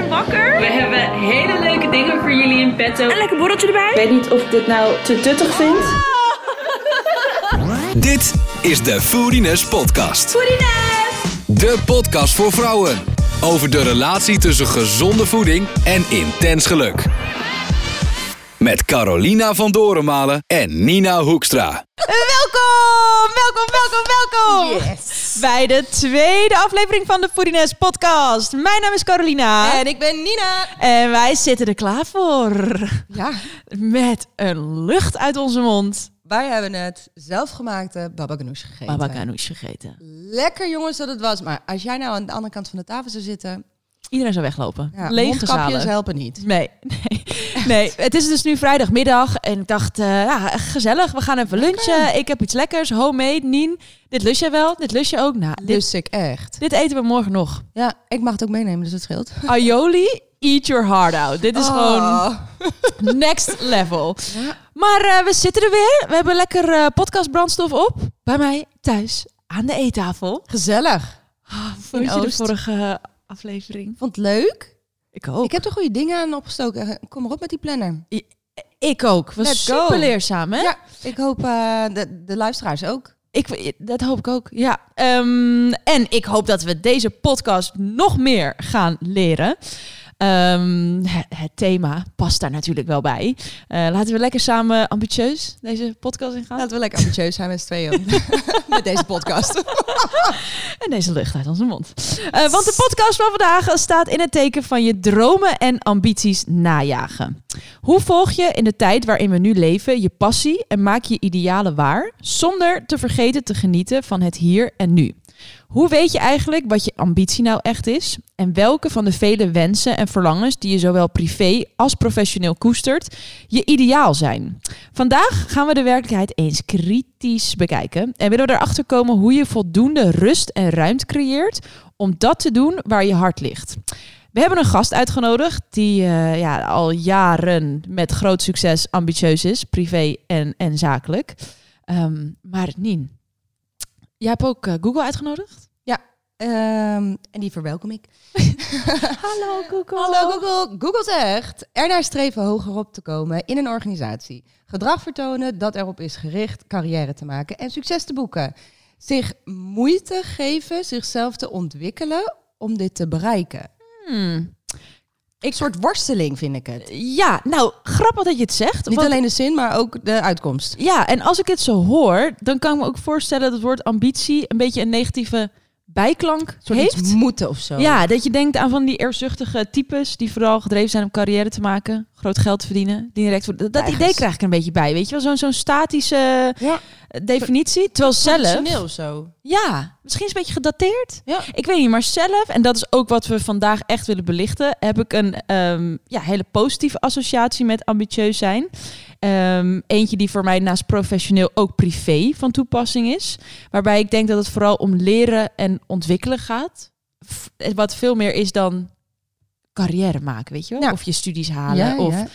zijn wakker. We hebben hele leuke dingen voor jullie in petto. Een lekker borreltje erbij. Ik weet niet of ik dit nou te tuttig vind. Dit is de Foodiness Podcast. Foodiness. De podcast voor vrouwen. Over de relatie tussen gezonde voeding en intens geluk. Met Carolina van Dorenmalen en Nina Hoekstra. Welkom, welkom, welkom, welkom. Yes. Bij de tweede aflevering van de Foodiness podcast. Mijn naam is Carolina. En ik ben Nina. En wij zitten er klaar voor. Ja, Met een lucht uit onze mond. wij hebben het zelfgemaakte baba ganoush gegeten. Baba ganoush gegeten. Lekker jongens dat het was. Maar als jij nou aan de andere kant van de tafel zou zitten... Iedereen zou weglopen. Ja, zalen. helpen niet. Nee, nee, nee. Het is dus nu vrijdagmiddag en ik dacht, eh, ja, gezellig, we gaan even lunchen. Ik heb iets lekkers, homemade, Nien. Dit lust jij wel, dit lust je ook. Nou, dit, Lust ik echt. dit eten we morgen nog. Ja, ik mag het ook meenemen, dus het scheelt. Aioli, eat your heart out. Dit is gewoon Oh. next level. Ja. Maar eh, we zitten er weer. We hebben lekker eh podcast brandstof op. Bij mij thuis aan de eettafel. Gezellig. Vond je de vorige aflevering? Vond het leuk. Ik ook. Ik heb er goede dingen aan opgestoken. Kom maar op met die planner. Ik ook. Was Let's go. super leerzaam, hè? Ja, ik hoop eh, de, de luisteraars ook. Ik, dat hoop ik ook, ja. Ehm, en ik hoop dat we deze podcast nog meer gaan leren. Ehm, het, het thema past daar natuurlijk wel bij. Eh, laten we lekker samen ambitieus deze podcast ingaan. Laten we lekker ambitieus zijn met z'n tweeën. met deze podcast. En deze lucht uit onze mond. Eh, want de podcast van vandaag staat in het teken van je dromen en ambities najagen. Hoe volg je in de tijd waarin we nu leven je passie en maak je idealen waar, zonder te vergeten te genieten van het hier en nu? Hoe weet je eigenlijk wat je ambitie nou echt is? En welke van de vele wensen en verlangens die je zowel privé als professioneel koestert, je ideaal zijn? Vandaag gaan we de werkelijkheid eens kritisch bekijken en willen we erachter komen hoe je voldoende rust en ruimte creëert om dat te doen waar je hart ligt. We hebben een gast uitgenodigd die eh, ja, al jaren met groot succes ambitieus is, privé en, en zakelijk. Ehm, maar Nien, jij hebt ook eh, Google uitgenodigd? Ehm, en die verwelkom ik. Hallo Google. Hallo Google. Google zegt ernaar streven hoger op te komen in een organisatie. Gedrag vertonen dat erop is gericht carrière te maken en succes te boeken. Zich moeite geven zichzelf te ontwikkelen om dit te bereiken. Hmm. Een soort worsteling vind ik het. Ja, nou, grappig dat je het zegt. Niet alleen de zin, maar ook de uitkomst. Ja, en als ik het zo hoor, dan kan ik me ook voorstellen dat het woord ambitie een beetje een negatieve bijklank soort heeft. moeten of zo. Ja, dat je denkt aan van die eerzuchtige types die vooral gedreven zijn om carrière te maken, groot geld te verdienen, die direct voor dat, dat idee krijg ik een beetje bij, weet je wel, zo'n zo'n statische Ja. eh, definitie. Terwijl zelf, zo. ja, misschien is het een beetje gedateerd. Ja. Ik weet niet, maar zelf, en dat is ook wat we vandaag echt willen belichten, heb ik een ehm, ja, hele positieve associatie met ambitieus zijn. Ehm, eentje die voor mij naast professioneel ook privé van toepassing is. Waarbij ik denk dat het vooral om leren en ontwikkelen gaat. F- Wat veel meer is dan carrière maken, weet je wel? Ja. Of je studies halen, Ja, of ja.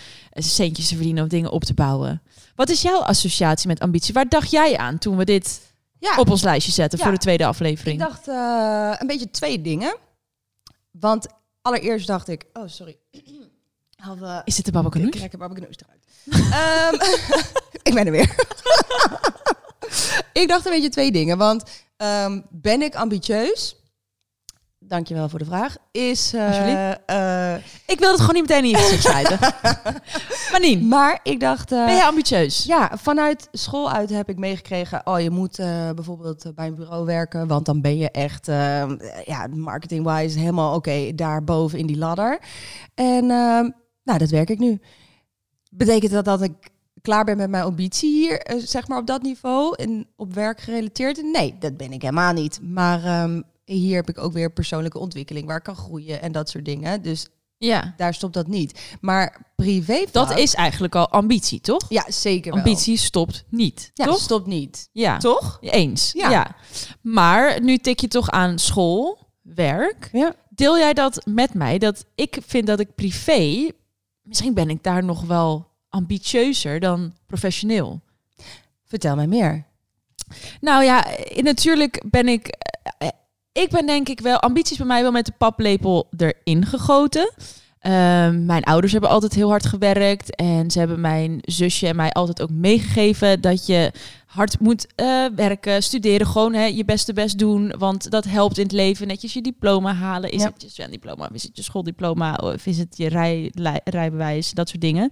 centjes te verdienen of dingen op te bouwen. Wat is jouw associatie met ambitie? Waar dacht jij aan toen we dit op ons lijstje zetten voor de tweede ik aflevering? dacht eh, een beetje twee dingen. Want allereerst dacht ik... Oh, sorry. Is het de baba Ik krijg een barbecue eruit. Ehm, ik ben er weer. ik dacht een beetje twee dingen. Want ehm, ben ik ambitieus? Dankjewel voor de vraag. Is, eh, Ik wil het gewoon niet meteen in je gezicht maar Nien, maar ik dacht... eh, ben jij ambitieus? ja, vanuit school uit heb ik meegekregen... oh, je moet bijvoorbeeld bij een bureau werken... want dan ben je echt, eh, ja, marketing-wise helemaal oké... daarboven in die ladder. En ehm, nou, dat werk ik nu. Betekent dat dat ik klaar ben met mijn ambitie hier, eh, zeg maar op dat niveau... en op werk gerelateerd? Nee, dat ben ik helemaal niet. Maar ehm, hier heb ik ook weer persoonlijke ontwikkeling... waar ik kan groeien en dat soort dingen. Dus Ja. daar stopt dat niet. Maar privé Dat is eigenlijk al ambitie, toch? Ja, zeker wel. Ambitie stopt niet, Ja, toch? stopt niet. Ja. Toch? Eens. Ja. Ja. Maar nu tik je toch aan school, werk. Ja. Deel jij dat met mij? Dat ik vind dat ik privé, misschien ben ik daar nog wel ambitieuzer dan professioneel. Vertel mij meer. Nou ja, eh, natuurlijk ben ik. eh, ik ben denk ik wel, ambities bij mij wel met de paplepel erin gegoten. Ehm, mijn ouders hebben altijd heel hard gewerkt en ze hebben mijn zusje en mij altijd ook meegegeven dat je hard moet eh, werken, studeren, gewoon hè, je beste best doen, want dat helpt in het leven. Netjes je diploma halen, is Ja. het je zwemdiploma, is het je schooldiploma, of is het je rij, rijbewijs, dat soort dingen.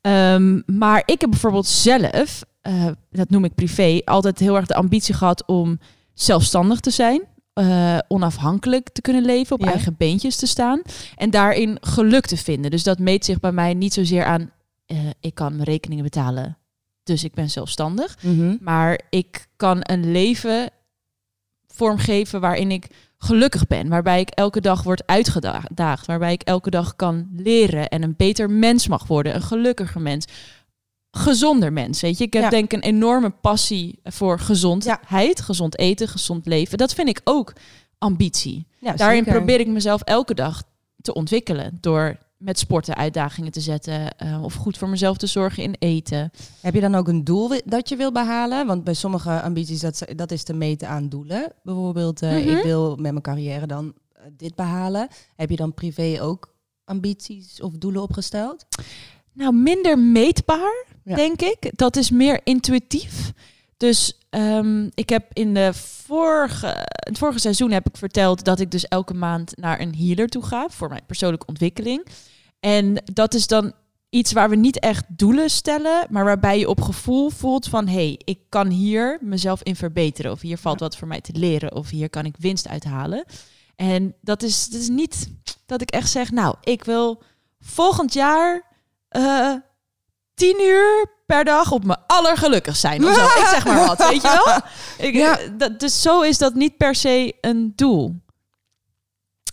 Ehm, maar ik heb bijvoorbeeld zelf, eh, dat noem ik privé, altijd heel erg de ambitie gehad om zelfstandig te zijn. Eh, onafhankelijk te kunnen leven, op Ja. eigen beentjes te staan. En daarin geluk te vinden. Dus dat meet zich bij mij niet zozeer aan... eh, ik kan mijn rekeningen betalen, dus ik ben zelfstandig. Mhm. Maar ik kan een leven vormgeven waarin ik gelukkig ben. Waarbij ik elke dag word uitgedaagd. Waarbij ik elke dag kan leren en een beter mens mag worden. Een gelukkiger mens. Gezonder mens, weet je. Ik heb Ja. denk ik een enorme passie voor gezondheid. Gezond eten, gezond leven. Dat vind ik ook ambitie. Ja, Daarin zeker. probeer ik mezelf elke dag te ontwikkelen. Door met sporten uitdagingen te zetten. eh, of goed voor mezelf te zorgen in eten. Heb je dan ook een doel dat je wil behalen? Want bij sommige ambities, dat, dat is te meten aan doelen. Bijvoorbeeld, eh, Mhm. ik wil met mijn carrière dan eh, dit behalen. Heb je dan privé ook ambities of doelen opgesteld? Nou, minder meetbaar, Ja. denk ik. Dat is meer intuïtief. Dus ehm, ik heb in de vorige, het vorige seizoen heb ik verteld dat ik dus elke maand naar een healer toe ga voor mijn persoonlijke ontwikkeling. En dat is dan iets waar we niet echt doelen stellen, maar waarbij je op gevoel voelt van hé, hey, ik kan hier mezelf in verbeteren. Of hier valt wat voor mij te leren. Of hier kan ik winst uithalen. En dat is, dat is niet dat ik echt zeg, nou, ik wil volgend jaar eh tien uur per dag op mijn allergelukkig zijn. Of zo. Ik zeg maar wat, weet je wel? Ik, Ja. eh, dat, dus zo is dat niet per se een doel.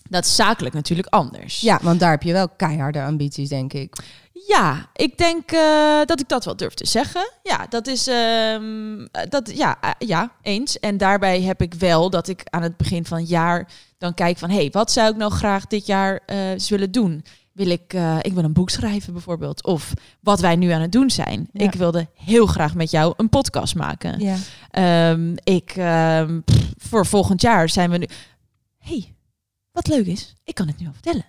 Dat is zakelijk natuurlijk anders. Ja, want daar heb je wel keiharde ambities, denk ik. Ja, ik denk eh, dat ik dat wel durf te zeggen. Ja, dat is ehm, dat ja, eh, ja, eens. En daarbij heb ik wel dat ik aan het begin van het jaar dan kijk van, hé, hey, wat zou ik nou graag dit jaar eens willen doen? Wil ik, eh, ik wil een boek schrijven bijvoorbeeld, of wat wij nu aan het doen zijn. Ja. Ik wilde heel graag met jou een podcast maken. Ja. Ehm, ik, ehm, pff, voor volgend jaar zijn we nu. hey, wat leuk is, ik kan het nu al vertellen.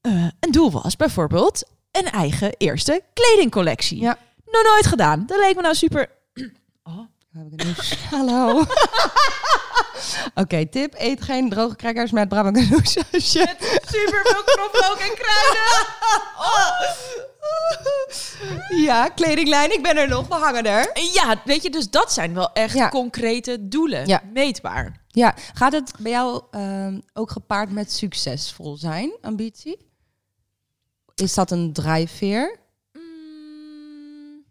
Eh, een doel was bijvoorbeeld een eigen eerste kledingcollectie. Ja. Nog nooit gedaan. Dat leek me nou super. Oh. Hallo. Oké, tip. Eet geen droge crackers met Brabant sausje. Super veel knoflook en kruiden. Ja, kledinglijn. Ik ben er nog. We hangen er. Ja, weet je, dus dat zijn wel echt Ja. concrete doelen. Ja. Meetbaar. Ja, gaat het bij jou ehm, ook gepaard met succesvol zijn, ambitie? Is dat een drijfveer? Mm,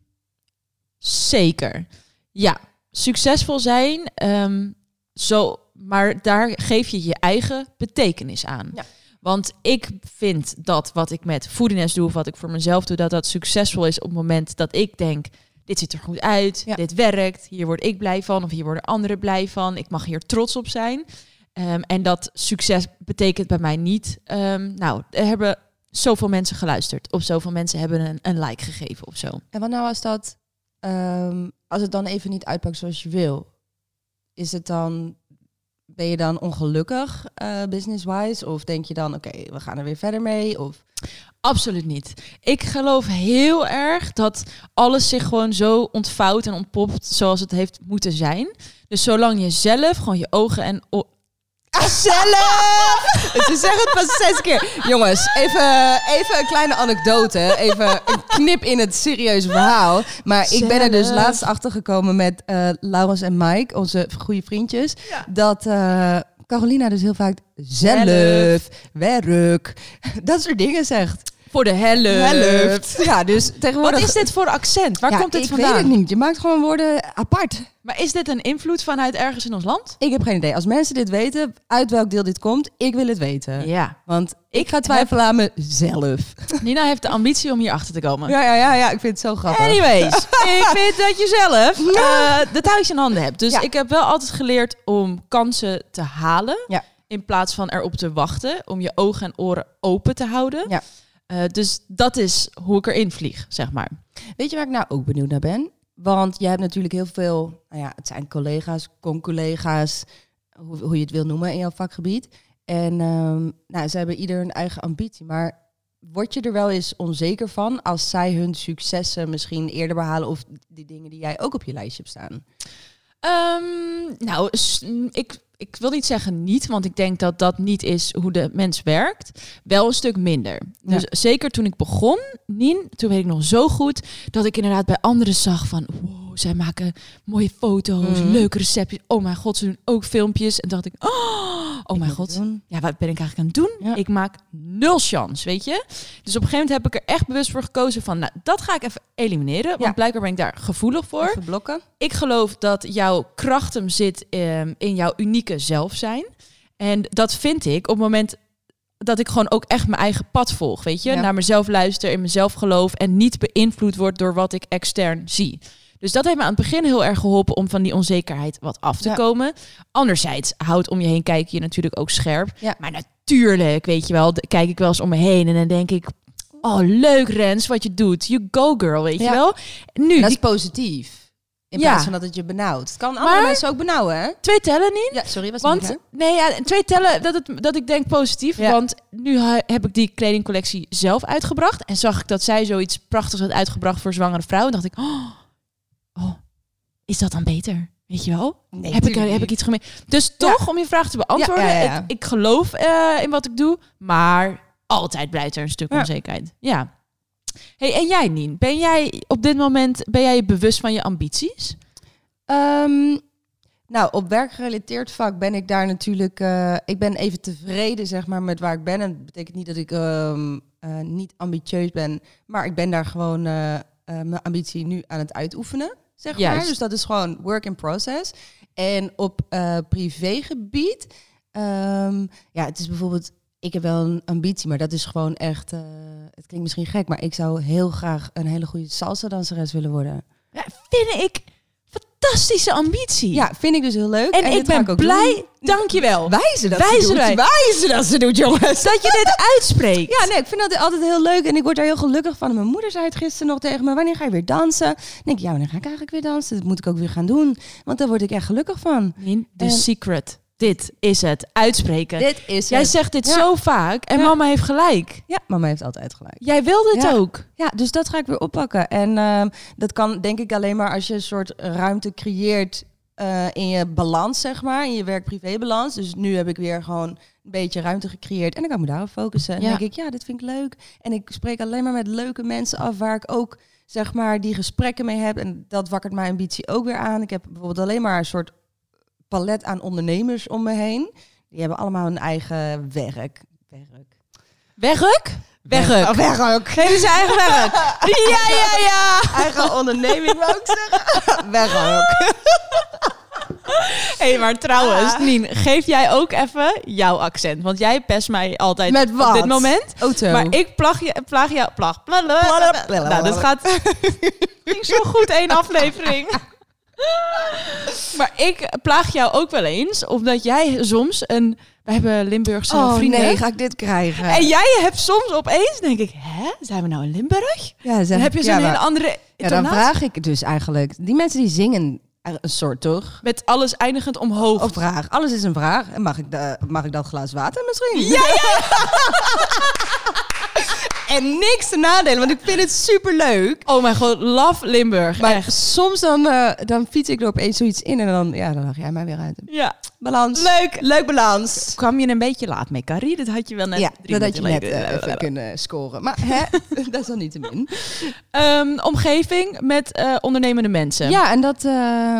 Zeker. Ja, succesvol zijn. ehm, zo, maar daar geef je je eigen betekenis aan. Ja. Want ik vind dat wat ik met Foodiness doe, of wat ik voor mezelf doe, dat dat succesvol is op het moment dat ik denk, dit ziet er goed uit, Ja. dit werkt, hier word ik blij van, of hier worden anderen blij van, ik mag hier trots op zijn. Ehm, en dat succes betekent bij mij niet, ehm, nou, er hebben zoveel mensen geluisterd, of zoveel mensen hebben een, een like gegeven of zo. En wat nou als dat, ehm, als het dan even niet uitpakt zoals je wil, is het dan, ben je dan ongelukkig eh, business-wise? Of denk je dan, oké, we gaan er weer verder mee? Of Absoluut niet. Ik geloof heel erg dat alles zich gewoon zo ontvouwt en ontpopt zoals het heeft moeten zijn. Dus zolang je zelf gewoon je ogen en zelf! Ze zeggen het pas zes keer. Jongens, even, even een kleine anekdote. Even een knip in het serieuze verhaal. Maar ik ben er dus laatst achter gekomen met eh Laurens en Mike, onze goede vriendjes. Dat eh, Carolina dus heel vaak zelf, werk, dat soort dingen zegt. Voor de helft. Helft. Ja, dus tegenwoordig... Wat is dit voor accent? Waar Ja, komt dit ik vandaan? weet het niet. Je maakt gewoon woorden apart. Maar is dit een invloed vanuit ergens in ons land? Ik heb geen idee. Als mensen dit weten, uit welk deel dit komt, ik wil het weten. Ja. Want ik ga twijfelen aan mezelf. Nina heeft de ambitie om hier achter te komen. Ja, ja, ja, ja, ik vind het zo grappig. Anyways, ik vind dat je zelf eh, de touwtje in handen hebt. Dus Ja. ik heb wel altijd geleerd om kansen te halen. Ja. In plaats van erop te wachten. Om je ogen en oren open te houden. Ja. Eh, dus dat is hoe ik erin vlieg, zeg maar. Weet je waar ik nou ook benieuwd naar ben? Want je hebt natuurlijk heel veel, nou ja, het zijn collega's, con-collega's, hoe, hoe je het wil noemen in jouw vakgebied. En ehm, nou, ze hebben ieder hun eigen ambitie. Maar word je er wel eens onzeker van als zij hun successen misschien eerder behalen of die dingen die jij ook op je lijstje hebt staan? Ehm, nou, ik, ik wil niet zeggen niet, want ik denk dat dat niet is hoe de mens werkt. Wel een stuk minder. Dus zeker toen ik begon, Nien, toen weet ik nog zo goed dat ik inderdaad bij anderen zag van, wow, zij maken mooie foto's, Mhm. leuke receptjes. Oh mijn god, ze doen ook filmpjes. En dacht ik, oh, oh mijn god, ja, wat ben ik eigenlijk aan het doen? Ja. Ik maak nul chance, weet je? Dus op een gegeven moment heb ik er echt bewust voor gekozen van, nou, dat ga ik even elimineren, want Ja. blijkbaar ben ik daar gevoelig voor. Even blokken. Ik geloof dat jouw kracht hem zit ehm, in jouw unieke zelf zijn. En dat vind ik op het moment dat ik gewoon ook echt mijn eigen pad volg, weet je? Ja. Naar mezelf luister, in mezelf geloof en niet beïnvloed word door wat ik extern zie. Dus dat heeft me aan het begin heel erg geholpen om van die onzekerheid wat af te Ja. komen. Anderzijds houdt om je heen kijken je natuurlijk ook scherp. Ja. Maar natuurlijk, weet je wel, kijk ik wel eens om me heen en dan denk ik, oh leuk Rens wat je doet. You go girl, weet je wel. Nu, dat die is positief. In Ja. plaats van dat het je benauwt. Het kan andere Maar- mensen ook benauwen, hè? twee tellen niet. Ja, sorry, wat Want nee, ja, twee tellen dat, het, dat ik denk positief. Ja. Want nu heb ik die kledingcollectie zelf uitgebracht. En zag ik dat zij zoiets prachtigs had uitgebracht voor zwangere vrouwen. dacht ik, oh, oh, is dat dan beter? Weet je wel? Nee, heb, ik, heb ik iets gemeen? Dus toch, om je vraag te beantwoorden. Ja, ja, ja. Ik, ik geloof eh, in wat ik doe. Maar altijd blijft er een stuk onzekerheid. Ja. Hey, en jij, Nien? Ben jij op dit moment ben jij je bewust van je ambities? Ehm, nou, op werkgerelateerd vak ben ik daar natuurlijk... eh, ik ben even tevreden, zeg maar, met waar ik ben. En dat betekent niet dat ik ehm, eh, niet ambitieus ben. Maar ik ben daar gewoon mijn ambitie nu aan het uitoefenen, zeg maar. Dus dat is gewoon work in process. En op eh, privégebied... ehm, ja, het is bijvoorbeeld... Ik heb wel een ambitie, maar dat is gewoon echt... eh, het klinkt misschien gek, maar ik zou heel graag een hele goede salsa-danseres willen worden. Ja, vind ik fantastische ambitie. Ja, vind ik dus heel leuk. En, ik ben ook blij, doen. dankjewel. Wijzen dat Wijzen ze doet. wij. Wijzen dat ze doet, jongens. Dat je dit uitspreekt. Ja, nee, ik vind dat altijd heel leuk en ik word daar heel gelukkig van. Mijn moeder zei het gisteren nog tegen me, wanneer ga je weer dansen? Dan denk ik, ja, wanneer ga ik eigenlijk weer dansen? Dat moet ik ook weer gaan doen, want daar word ik echt gelukkig van. The En- secret. Dit is het. Uitspreken. Dit is Jij het. zegt dit Ja. zo vaak en Ja. mama heeft gelijk. Ja, mama heeft altijd gelijk. Jij wil dit Ja. ook. Ja, dus dat ga ik weer oppakken. En ehm, dat kan denk ik alleen maar als je een soort ruimte creëert eh, in je balans, zeg maar. In je werk-privé-balans. Dus nu heb ik weer gewoon een beetje ruimte gecreëerd. En dan kan ik me daarop focussen. En dan denk ik, ja, dit vind ik leuk. En ik spreek alleen maar met leuke mensen af waar ik ook, zeg maar, die gesprekken mee heb. En dat wakkert mijn ambitie ook weer aan. Ik heb bijvoorbeeld alleen maar een soort palet aan ondernemers om me heen. Die hebben allemaal hun eigen werk. Werk. Wegruk? Wegruk. Oh, werk. Eigen werk. ja, ja, ja. Eigen onderneming, wou ik zeggen. Werk. Hé, hey, maar trouwens, Nien, geef jij ook even jouw accent. Want jij pest mij altijd Met wat? op dit moment. Auto. Maar ik plag je, plaag jou, plag. pla- la- la- la- la- Nou, dat gaat ging zo goed één aflevering. Maar ik plaag jou ook wel eens, omdat jij soms een, we hebben Limburgse oh vrienden. nee, ga ik dit krijgen? En jij hebt soms opeens, denk ik, hè, zijn we nou in Limburg? ja, Dan heb je zo'n ja, hele andere Ja, dan vraag ik dus eigenlijk. Die mensen die zingen een soort toch? Met alles eindigend omhoog. Of vraag. Alles is een vraag. En mag ik, de, mag ik dat glas water misschien? Ja, ja. en niks te nadelen, want ik vind het super leuk. Oh mijn god, love Limburg. Maar echt. soms dan, eh, dan fiets ik er opeens zoiets in en dan, ja, dan lag jij mij weer uit. Ja. Balans. Leuk. Leuk balans. Kwam je een beetje laat mee, Carrie? Dat had je wel net ja, drie dat had je net eh, even kunnen scoren. Maar hè, dat is dan niet te min. Ehm, omgeving met eh, ondernemende mensen. Ja, en dat eh,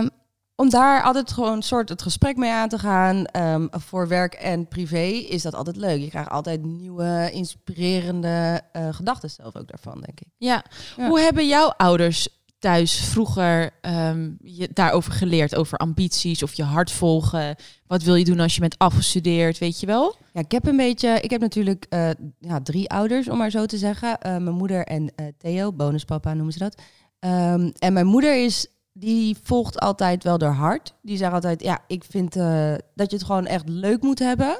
om daar altijd gewoon een soort het gesprek mee aan te gaan. ehm, voor werk en privé is dat altijd leuk. Je krijgt altijd nieuwe, inspirerende eh, gedachten zelf ook daarvan, denk ik. Ja. Ja. Hoe hebben jouw ouders thuis vroeger ehm, je daarover geleerd? Over ambities of je hart volgen? Wat wil je doen als je bent afgestudeerd? Weet je wel? Ja, ik heb een beetje, ik heb natuurlijk eh, ja, drie ouders, om maar zo te zeggen. Eh, mijn moeder en Theo, bonuspapa noemen ze dat. Ehm, en mijn moeder is, die volgt altijd wel haar hart. Die zegt altijd, ja, ik vind eh, dat je het gewoon echt leuk moet hebben.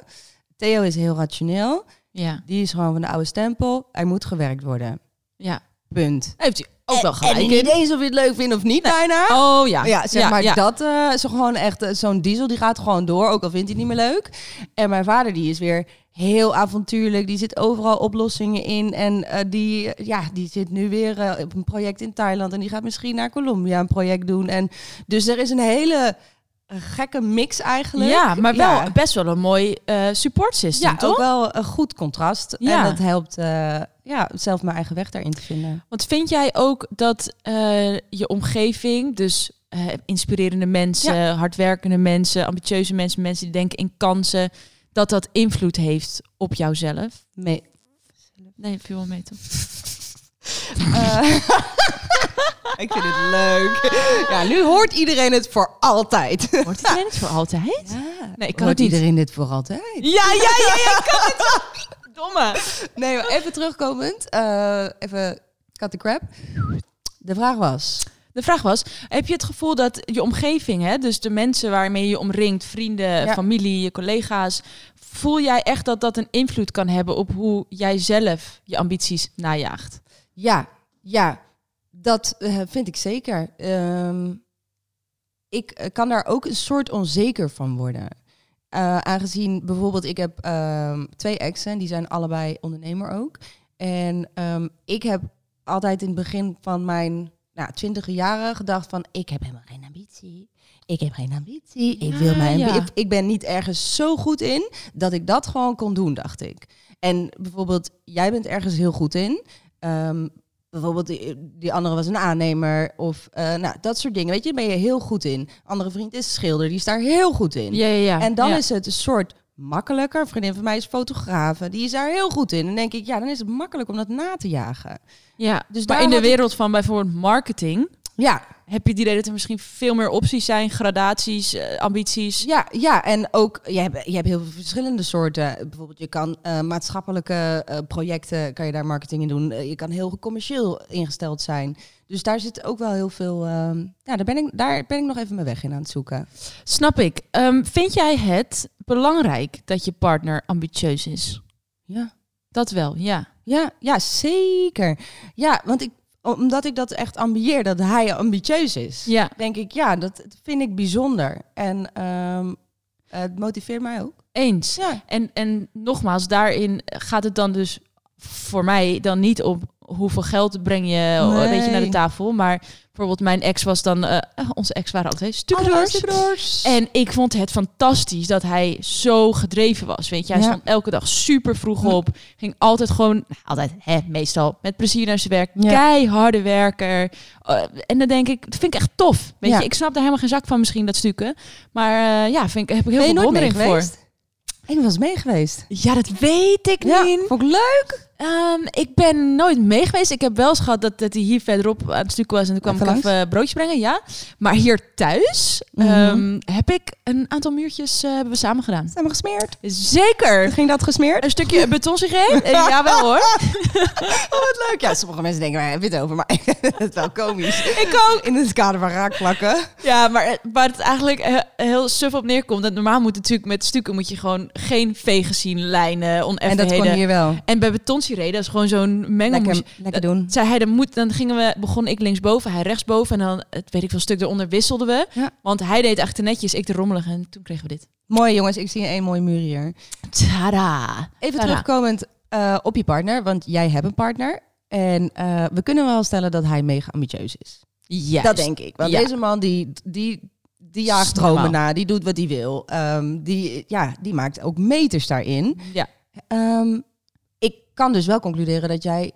Theo is heel rationeel. Ja. Die is gewoon van de oude stempel. Hij moet gewerkt worden. Ja. Punt. Heeft hij ook wel En- gelijk En in. niet eens of je het leuk vindt of niet, bijna. Oh ja. Ja, zeg maar, ja. dat eh, is gewoon echt eh, zo'n diesel, die gaat gewoon door, ook al vindt hij het niet meer leuk. En mijn vader, die is weer heel avontuurlijk, die zit overal oplossingen in. En eh, die, ja, die zit nu weer eh, op een project in Thailand en die gaat misschien naar Colombia een project doen. En dus er is een hele eh, gekke mix eigenlijk. Ja, maar wel Ja. best wel een mooi support system, Ja, toch? ook wel een goed contrast. Ja. En dat helpt ja, zelf mijn eigen weg daarin te vinden. Want vind jij ook dat je omgeving, dus inspirerende mensen, hardwerkende mensen, ambitieuze mensen, mensen die denken in kansen, dat dat invloed heeft op jouzelf? Nee. Nee, viel wel mee toch? Eh, ik vind het leuk. Ja, nu hoort iedereen het voor altijd. Wordt iedereen het voor altijd? Ja. Nee, ik kan Hoort het niet. iedereen dit voor altijd? Ja, ja, ja, ja, ik kan het. Domme. Nee, maar even terugkomend. eh, even cut the crap. De vraag was... De vraag was, heb je het gevoel dat je omgeving, hè, dus de mensen waarmee je omringt, vrienden, Ja. familie, je collega's, voel jij echt dat dat een invloed kan hebben op hoe jij zelf je ambities najaagt? Ja, ja. Dat eh, vind ik zeker. Ehm, ik eh, kan daar ook een soort onzeker van worden. Eh, aangezien bijvoorbeeld, ik heb ehm, twee exen, die zijn allebei ondernemer ook. En ehm, ik heb altijd in het begin van mijn nou, twintige jaren gedacht van, ik heb helemaal geen ambitie. Ik heb geen ambitie. Ik wil mijn ja. ik, ik ben niet ergens zo goed in dat ik dat gewoon kon doen, dacht ik. En bijvoorbeeld, jij bent ergens heel goed in. Ehm, bijvoorbeeld, die, die andere was een aannemer. Of eh, nou, dat soort dingen. Weet je, daar ben je heel goed in. Andere vriend is schilder, die is daar heel goed in. Ja, ja, ja. En dan is het een soort makkelijker. Een vriendin van mij is fotografe. Die is daar heel goed in. En dan denk ik, ja, dan is het makkelijk om dat na te jagen. Ja, Dus maar in de ik- wereld van bijvoorbeeld marketing Ja, heb je het idee dat er misschien veel meer opties zijn, gradaties, eh, ambities. ja, ja. En ook, je hebt, je hebt heel veel verschillende soorten. Bijvoorbeeld, je kan eh, maatschappelijke eh, projecten, kan je daar marketing in doen. Je kan heel commercieel ingesteld zijn. Dus daar zit ook wel heel veel... ehm, ja, daar ben, ik, daar ben ik nog even mijn weg in aan het zoeken. Snap ik. Ehm, vind jij het belangrijk dat je partner ambitieus is? Ja. Dat wel, ja. Ja, ja, zeker. Ja, want ik, omdat ik dat echt ambieer, dat hij ambitieus is, Ja, denk ik, ja, dat vind ik bijzonder. En ehm, het motiveert mij ook. eens. Ja, En, en nogmaals, daarin gaat het dan dus voor mij dan niet op hoeveel geld breng je oh, weet je, naar de Nee. tafel. Maar bijvoorbeeld mijn ex was dan... eh, eh, onze ex waren altijd stucadoors. En ik vond het fantastisch dat hij zo gedreven was. Weet je, hij Ja. stond elke dag super vroeg op. Ging altijd gewoon, nou, altijd, hè, meestal met plezier naar zijn werk. Ja. Keiharde werker. Eh, en dan denk ik, dat vind ik echt tof. Weet Ja. je, ik snap daar helemaal geen zak van misschien, dat stukken. Maar eh, ja, vind ik, heb ik heel ben veel bewondering voor. geweest? Ik eens mee geweest. Ja, dat weet ik Ja, niet. vond ik leuk. Ehm, ik ben nooit mee geweest. Ik heb wel eens gehad dat, dat hij hier verderop aan het stuk was. En toen kwam Even ik langs? even broodjes brengen, ja. Maar hier thuis Mhm. ehm, heb ik een aantal muurtjes eh, hebben we samen gedaan. We gesmeerd? Zeker. Ging dat gesmeerd? Een stukje betonsigaret? Eh, Jawel hoor. Oh, wat leuk. Ja, sommige mensen denken, waar heb je het over? Maar het is wel komisch. Ik ook. In het kader van raakvlakken. Ja, maar eh, waar het eigenlijk heel suf op neerkomt. Dat normaal moet natuurlijk met stukken moet je gewoon geen vegen zien, lijnen, En dat oneffenheden. kon hier wel. En bij betonsigaret, dat is gewoon zo'n mengel. Lekker, doen. zei hij, dan, moet, dan gingen we, begon ik linksboven, hij rechtsboven. En dan, het weet ik veel, stuk eronder wisselden we. Ja. Want hij deed echt netjes, ik de rommelig. En toen kregen we dit. Mooi jongens, ik zie één mooie muur hier. Tada! Even Tada. terugkomend eh, op je partner, want jij hebt een partner. En eh, we kunnen wel stellen dat hij mega ambitieus is. Juist. Dat denk ik. Want Ja. deze man die, die, die jaagt dromen na, die doet wat hij wil. Ehm, die, ja, die maakt ook meters daarin. Ja. Ik kan dus wel concluderen dat jij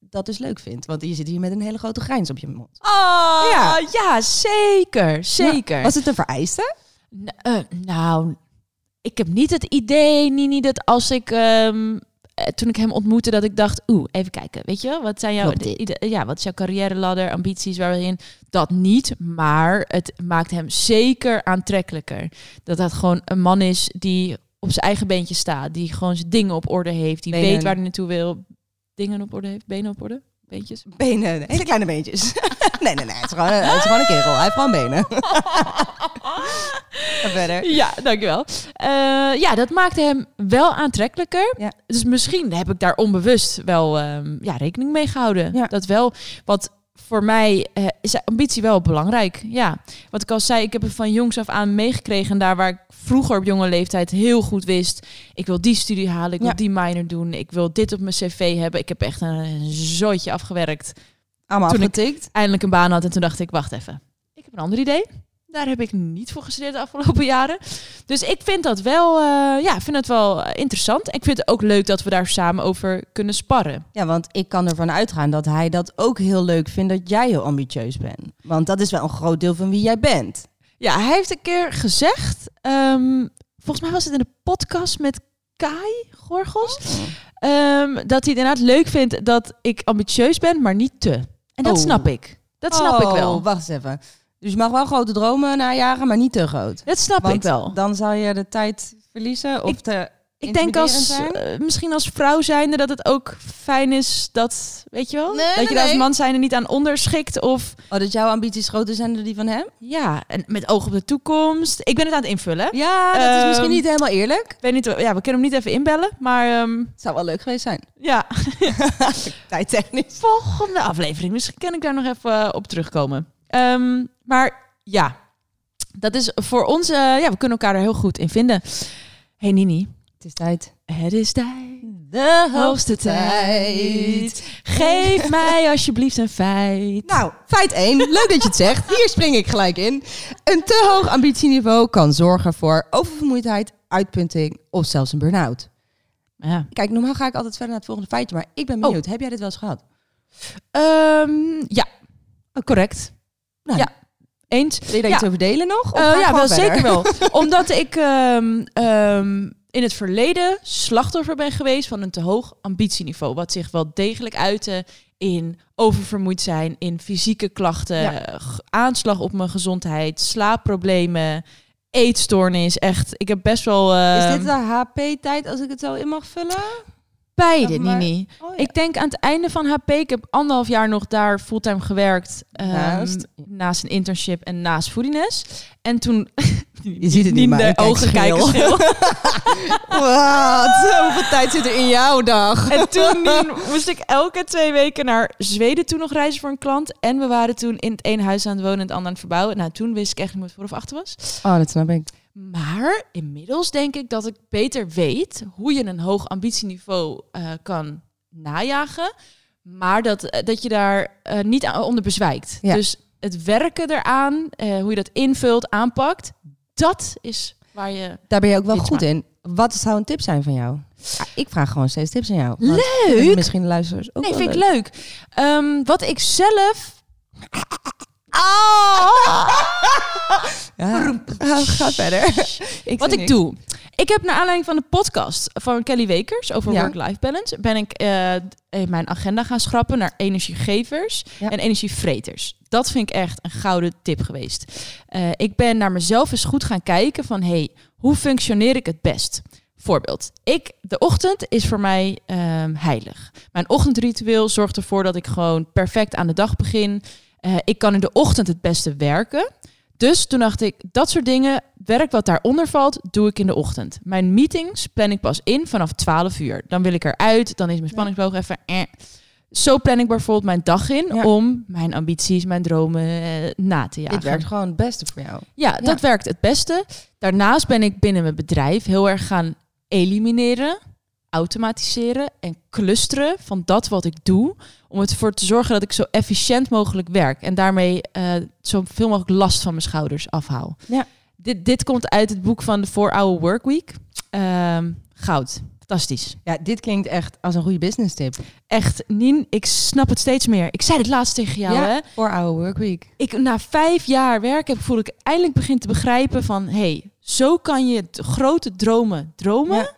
dat dus leuk vindt. Want je zit hier met een hele grote grijns op je mond. Oh, ja. Ja. zeker. Zeker. Was het een vereiste? N- eh, nou, ik heb niet het idee, Nini, dat als ik... eh, toen ik hem ontmoette, dat ik dacht, oeh, even kijken, weet je, wat zijn jouw, ja, wat is jouw carrière ladder, ambities waarin dat niet, maar het maakt hem zeker aantrekkelijker. Dat dat gewoon een man is die op zijn eigen beentje staat, die gewoon zijn dingen op orde heeft, die Benen. weet waar hij naartoe wil, dingen op orde heeft, benen op orde, beentjes. Benen, hele kleine beentjes. nee, nee, nee. Het is, gewoon, het is gewoon een kerel. Hij heeft gewoon benen. Verder. Ja, dankjewel. Eh ja, dat maakte hem wel aantrekkelijker. Ja. Dus misschien heb ik daar onbewust wel ehm, ja, rekening mee gehouden. Ja. Dat wel, wat voor mij eh, is ambitie wel belangrijk. Ja, wat ik al zei, ik heb het van jongs af aan meegekregen. En daar waar ik vroeger op jonge leeftijd heel goed wist... ik wil die studie halen, ik wil die minor doen... ik wil dit op mijn cv hebben. Ik heb echt een zooitje afgewerkt. Allemaal Toen ik- afgetikt. Eindelijk een baan had en toen dacht ik, wacht even. Ik heb een ander idee. Daar heb ik niet voor gestudeerd de afgelopen jaren. Dus ik vind dat wel, eh, ja, ik vind het wel eh, interessant. Ik vind het ook leuk dat we daar samen over kunnen sparren. Ja, want ik kan ervan uitgaan dat hij dat ook heel leuk vindt dat jij heel ambitieus bent. Want dat is wel een groot deel van wie jij bent. Ja, hij heeft een keer gezegd, ehm, volgens mij was het in de podcast met Kai Gorgels, ehm, dat hij het inderdaad leuk vindt dat ik ambitieus ben, maar niet te. En dat Oh. snap ik. Dat snap ik Oh, wel. Wacht eens even. Dus je mag wel grote dromen najagen, maar niet te groot. Dat snap Want ik wel. dan zal je de tijd verliezen of Ik- te Ik denk als, eh, misschien als vrouw zijnde dat het ook fijn is dat, weet je wel? Nee, dat nee, je daar als man zijnde niet aan onderschikt of Oh, dat jouw ambities groter zijn dan die van hem? ja, en met oog op de toekomst. Ik ben het aan het invullen. Ja, dat is Ehm, misschien niet helemaal eerlijk. Ik weet niet, ja, we kunnen hem niet even inbellen, maar ehm, Zou wel leuk geweest zijn. ja, Tijdtechnisch. volgende aflevering. Misschien kan ik daar nog even eh, op terugkomen. Ehm, maar ja, dat is voor ons, eh, ja, we kunnen elkaar er heel goed in vinden. Hey Nini, Het is tijd. het is tijd. De Hoogste tijd. Geef mij alsjeblieft een feit. Nou, feit 1. Leuk dat je het zegt. Hier spring ik gelijk in. Een te hoog ambitieniveau kan zorgen voor oververmoeidheid, uitpunting of zelfs een burn-out. Ja. Kijk, normaal ga ik altijd verder naar het volgende feitje, maar ik ben benieuwd. Heb jij dit wel eens gehad? Ehm, ja, correct. Nou, Ja. Eens. Wil je daar Ja. iets over delen nog? Eh, ja, wel verder? zeker wel. Omdat ik ehm, ehm, in het verleden slachtoffer ben geweest van een te hoog ambitieniveau. Wat zich wel degelijk uitte in oververmoeid zijn, in fysieke klachten, Ja. aanslag op mijn gezondheid, slaapproblemen, eetstoornis. Echt, ik heb best wel... Is ehm, dit de HP-tijd als ik het zo in mag vullen? Beide, maar- Nini. Oh, ja. Ik denk aan het einde van HP, ik heb anderhalf jaar nog daar fulltime gewerkt. ehm, Naast? naast een internship en naast Foodiness. En toen... Je ziet het niet, maar de ogen kijken scheel. Wat? Hoeveel tijd zit er in jouw dag? En toen moest ik elke twee weken naar Zweden toen nog reizen voor een klant. En we waren toen in het ene huis aan het wonen en het andere aan het verbouwen. Nou, toen wist ik echt niet meer voor of achter was. Oh, dat snap ik. Maar inmiddels denk ik dat ik beter weet hoe je een hoog ambitieniveau eh, kan najagen. Maar dat, eh, dat je daar eh, niet aan, onder bezwijkt. Ja. Dus het werken eraan, hoe je dat invult, aanpakt, dat is waar je... Daar ben je ook wel goed in. Wat zou een tip zijn van jou? Ja, ik vraag gewoon steeds tips aan jou. Leuk! Misschien de luisteraars ook Nee, vind ik leuk. Ehm, wat ik zelf... Ja. Ga, ga verder. ik Wat ik niks. doe. Ik heb naar aanleiding van de podcast van Kelly Wekers over Ja. work-life balance, ben ik eh, in mijn agenda gaan schrappen naar energiegevers Ja. en energievreters. Dat vind ik echt een gouden tip geweest. Eh, ik ben naar mezelf eens goed gaan kijken van, hey, hoe functioneer ik het best? Voorbeeld. Ik, de ochtend is voor mij ehm, heilig. Mijn ochtendritueel zorgt ervoor dat ik gewoon perfect aan de dag begin. Eh, ik kan in de ochtend het beste werken. Dus toen dacht ik, dat soort dingen, werk wat daaronder valt, doe ik in de ochtend. Mijn meetings plan ik pas in vanaf 12 uur. Dan wil ik eruit, dan is mijn spanningsboog even... Eh. Zo plan ik bijvoorbeeld mijn dag in Ja. om mijn ambities, mijn dromen eh, na te jagen. Dit werkt gewoon het beste voor jou. Ja, dat werkt het beste. Daarnaast ben ik binnen mijn bedrijf heel erg gaan elimineren, automatiseren en clusteren van dat wat ik doe. Om ervoor te zorgen dat ik zo efficiënt mogelijk werk. En daarmee eh zoveel mogelijk last van mijn schouders afhaal. Ja. Dit, dit komt uit het boek van de 4-Hour Workweek. Ehm goud. Fantastisch. Ja, dit klinkt echt als een goede business tip. Echt, Nien, ik snap het steeds meer. Ik zei het laatst tegen jou, hè? voor oude workweek. ik na vijf jaar werken voel ik eindelijk begin te begrijpen van hey, zo kan je grote dromen dromen Ja.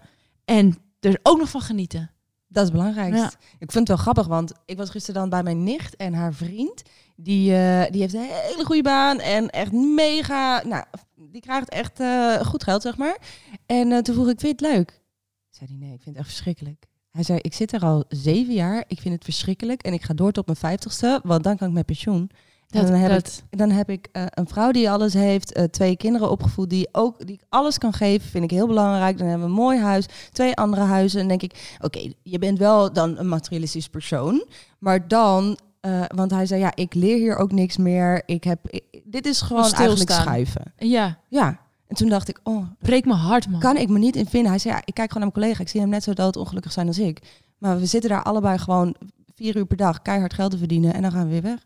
en er ook nog van genieten. Dat is het belangrijkste. Ja. Ik vind het wel grappig, want ik was gisteren dan bij mijn nicht en haar vriend. Die, eh, die heeft een hele goede baan en echt mega... Nou, die krijgt echt eh, goed geld, zeg maar. En eh, toen vroeg ik, vind je het leuk? Zei hij, nee, ik vind het echt verschrikkelijk. Hij zei, ik zit er al zeven jaar, ik vind het verschrikkelijk. En ik ga door tot mijn vijftigste, want dan kan ik met pensioen. Dan heb ik Dan heb ik eh, een vrouw die alles heeft, eh, twee kinderen opgevoed die ook die ik alles kan geven, vind ik heel belangrijk. Dan hebben we een mooi huis, twee andere huizen. En denk ik, oké, je bent wel dan een materialistisch persoon, maar dan, eh, want hij zei, ja, ik leer hier ook niks meer. Ik heb, ik- dit is gewoon Stilstaan. eigenlijk schuiven. ja, Ja. En toen dacht ik, oh, breek me hart, man. kan ik me niet in vinden. Hij zei, ja, ik kijk gewoon naar mijn collega. Ik zie hem net zo doodongelukkig zijn als ik. Maar we zitten daar allebei gewoon vier uur per dag keihard geld te verdienen en dan gaan we weer weg.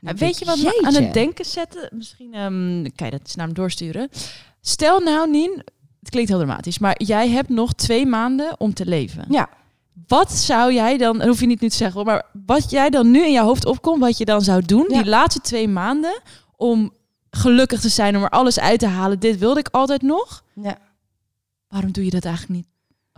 Ja, weet je wat me aan het denken zetten? Misschien ehm, kan je dat naar hem doorsturen. Stel nou, Nien, het klinkt heel dramatisch, maar jij hebt nog twee maanden om te leven. Ja. Wat zou jij dan, dat hoef je niet nu te zeggen, maar wat jij dan nu in je hoofd opkomt, wat je dan zou doen, Ja. die laatste twee maanden, om gelukkig te zijn, om er alles uit te halen. Dit wilde ik altijd nog. Ja. Waarom doe je dat eigenlijk niet?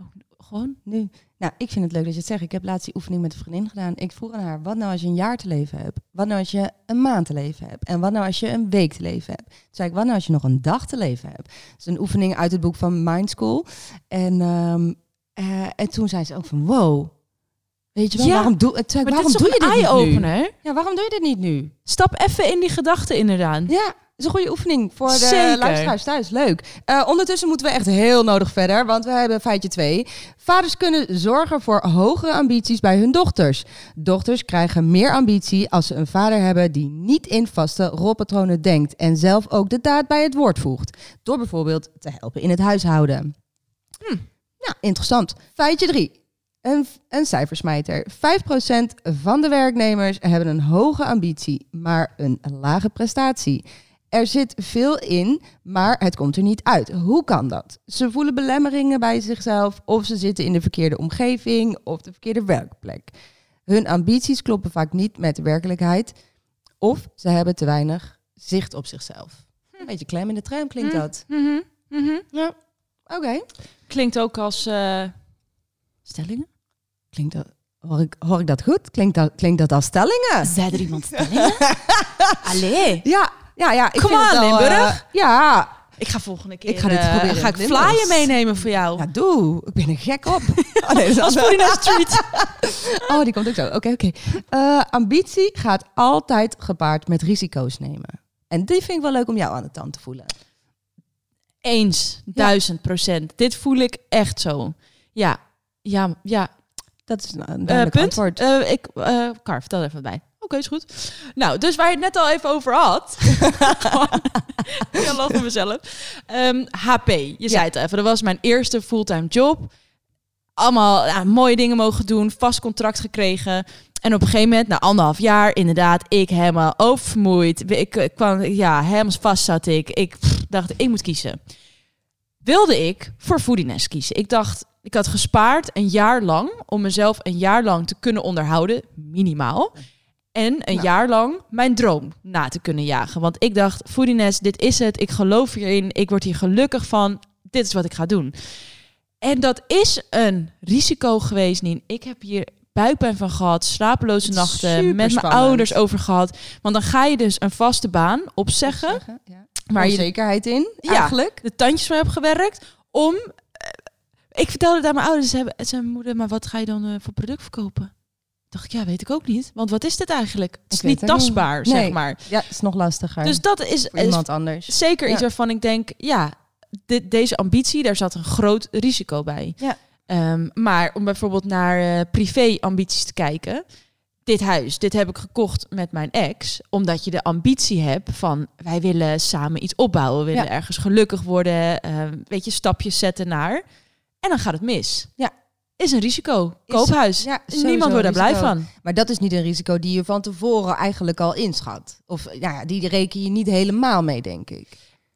ook Gewoon? Nu, nou, ik vind het leuk dat je het zegt. Ik heb laatst die oefening met een vriendin gedaan. Ik vroeg aan haar, wat nou als je een jaar te leven hebt? Wat nou als je een maand te leven hebt? En wat nou als je een week te leven hebt? Toen zei ik, wat nou als je nog een dag te leven hebt? Dat is een oefening uit het boek van Mind School. En, ehm, eh, en toen zei ze ook van, wow. Weet je wel, Ja, waarom, doe, het zei waarom doe je dit niet nu? Ja, waarom doe je dit niet nu? Stap even in die gedachten inderdaad. Ja, is een goede oefening voor de Zeker. luisteraars thuis. Leuk. Eh, ondertussen moeten we echt heel nodig verder, want we hebben feitje 2. Vaders kunnen zorgen voor hogere ambities bij hun dochters. Dochters krijgen meer ambitie als ze een vader hebben die niet in vaste rolpatronen denkt en zelf ook de daad bij het woord voegt. Door bijvoorbeeld te helpen in het huishouden. Hm. Nou, interessant. Feitje 3. Een, een cijfersmijter. 5% van de werknemers hebben een hoge ambitie, maar een lage prestatie. Er zit veel in, maar het komt er niet uit. Hoe kan dat? Ze voelen belemmeringen bij zichzelf, of ze zitten in de verkeerde omgeving of de verkeerde werkplek. Hun ambities kloppen vaak niet met de werkelijkheid, of ze hebben te weinig zicht op zichzelf. Een beetje klem in de tram klinkt Hm. dat. Mhm. Ja, oké. Klinkt ook als eh, stellingen. Klinkt dat, hoor, ik, hoor ik dat goed? Klinkt dat, klinkt dat als stellingen? Zei er iemand stellingen? Allee. Ja, ja, ja. Ik Limburg. eh, ja, Ik ga volgende keer Ik ga dit eh, proberen ga ik flyen meenemen voor jou. ja, doe. Ik ben er gek op. Oh, nee, dat is Als. Florina Street. Oh, die komt ook zo. Oké, oké. Eh, ambitie gaat altijd gepaard met risico's nemen. En die vind ik wel leuk om jou aan de tand te voelen. Eens, duizend procent. Dit voel ik echt zo. Ja, ja, ja. Dat is een duidelijk punt. antwoord. Ik, Kar, vertel er even bij. Oké, is goed. Nou, dus waar je het net al even over had. ik lach van mezelf. Ehm, HP, je zei het even. Dat was mijn eerste fulltime job. Allemaal mooie dingen mogen doen. Vast contract gekregen. En op een gegeven moment, na anderhalf jaar, inderdaad, ik helemaal oververmoeid. Ik, ik kwam, ja, helemaal vast zat ik. Ik pff, dacht, ik moet kiezen. Wilde ik voor Foodiness kiezen. Ik dacht, ik had gespaard een jaar lang om mezelf een jaar lang te kunnen onderhouden, minimaal. En een Nou. jaar lang mijn droom na te kunnen jagen. Want ik dacht, Foodiness, dit is het. Ik geloof hierin. Ik word hier gelukkig van. Dit is wat ik ga doen. En dat is een risico geweest, Nien. Ik heb hier buikpijn van gehad, slapeloze nachten, met mijn ouders over gehad. Want dan ga je dus een vaste baan opzeggen, ja. waar je Onzekerheid in, Ja. eigenlijk. de tandjes voor hebt gewerkt, om... eh, ik vertelde aan mijn ouders, ze hebben, hebben moeder, maar wat ga je dan eh, voor product verkopen? Dacht ik, ja, weet ik ook niet. Want wat is dit eigenlijk? Het is niet het tastbaar, Nee. zeg maar. Ja, is nog lastiger. Dus dat is, voor is iemand anders. zeker iets waarvan ik denk, ja, dit, deze ambitie, daar zat een groot risico bij. Ja. Ehm, maar om bijvoorbeeld naar eh, privé-ambities te kijken. Dit huis, dit heb ik gekocht met mijn ex, omdat je de ambitie hebt van wij willen samen iets opbouwen, we willen Ja. ergens gelukkig worden, ehm, weet je, stapjes zetten naar. En dan gaat het mis. Ja. Is een risico. Is- Koophuis. ja, Niemand wordt daar blij van. Maar dat is niet een risico die je van tevoren eigenlijk al inschat. Of ja, die reken je niet helemaal mee, denk ik.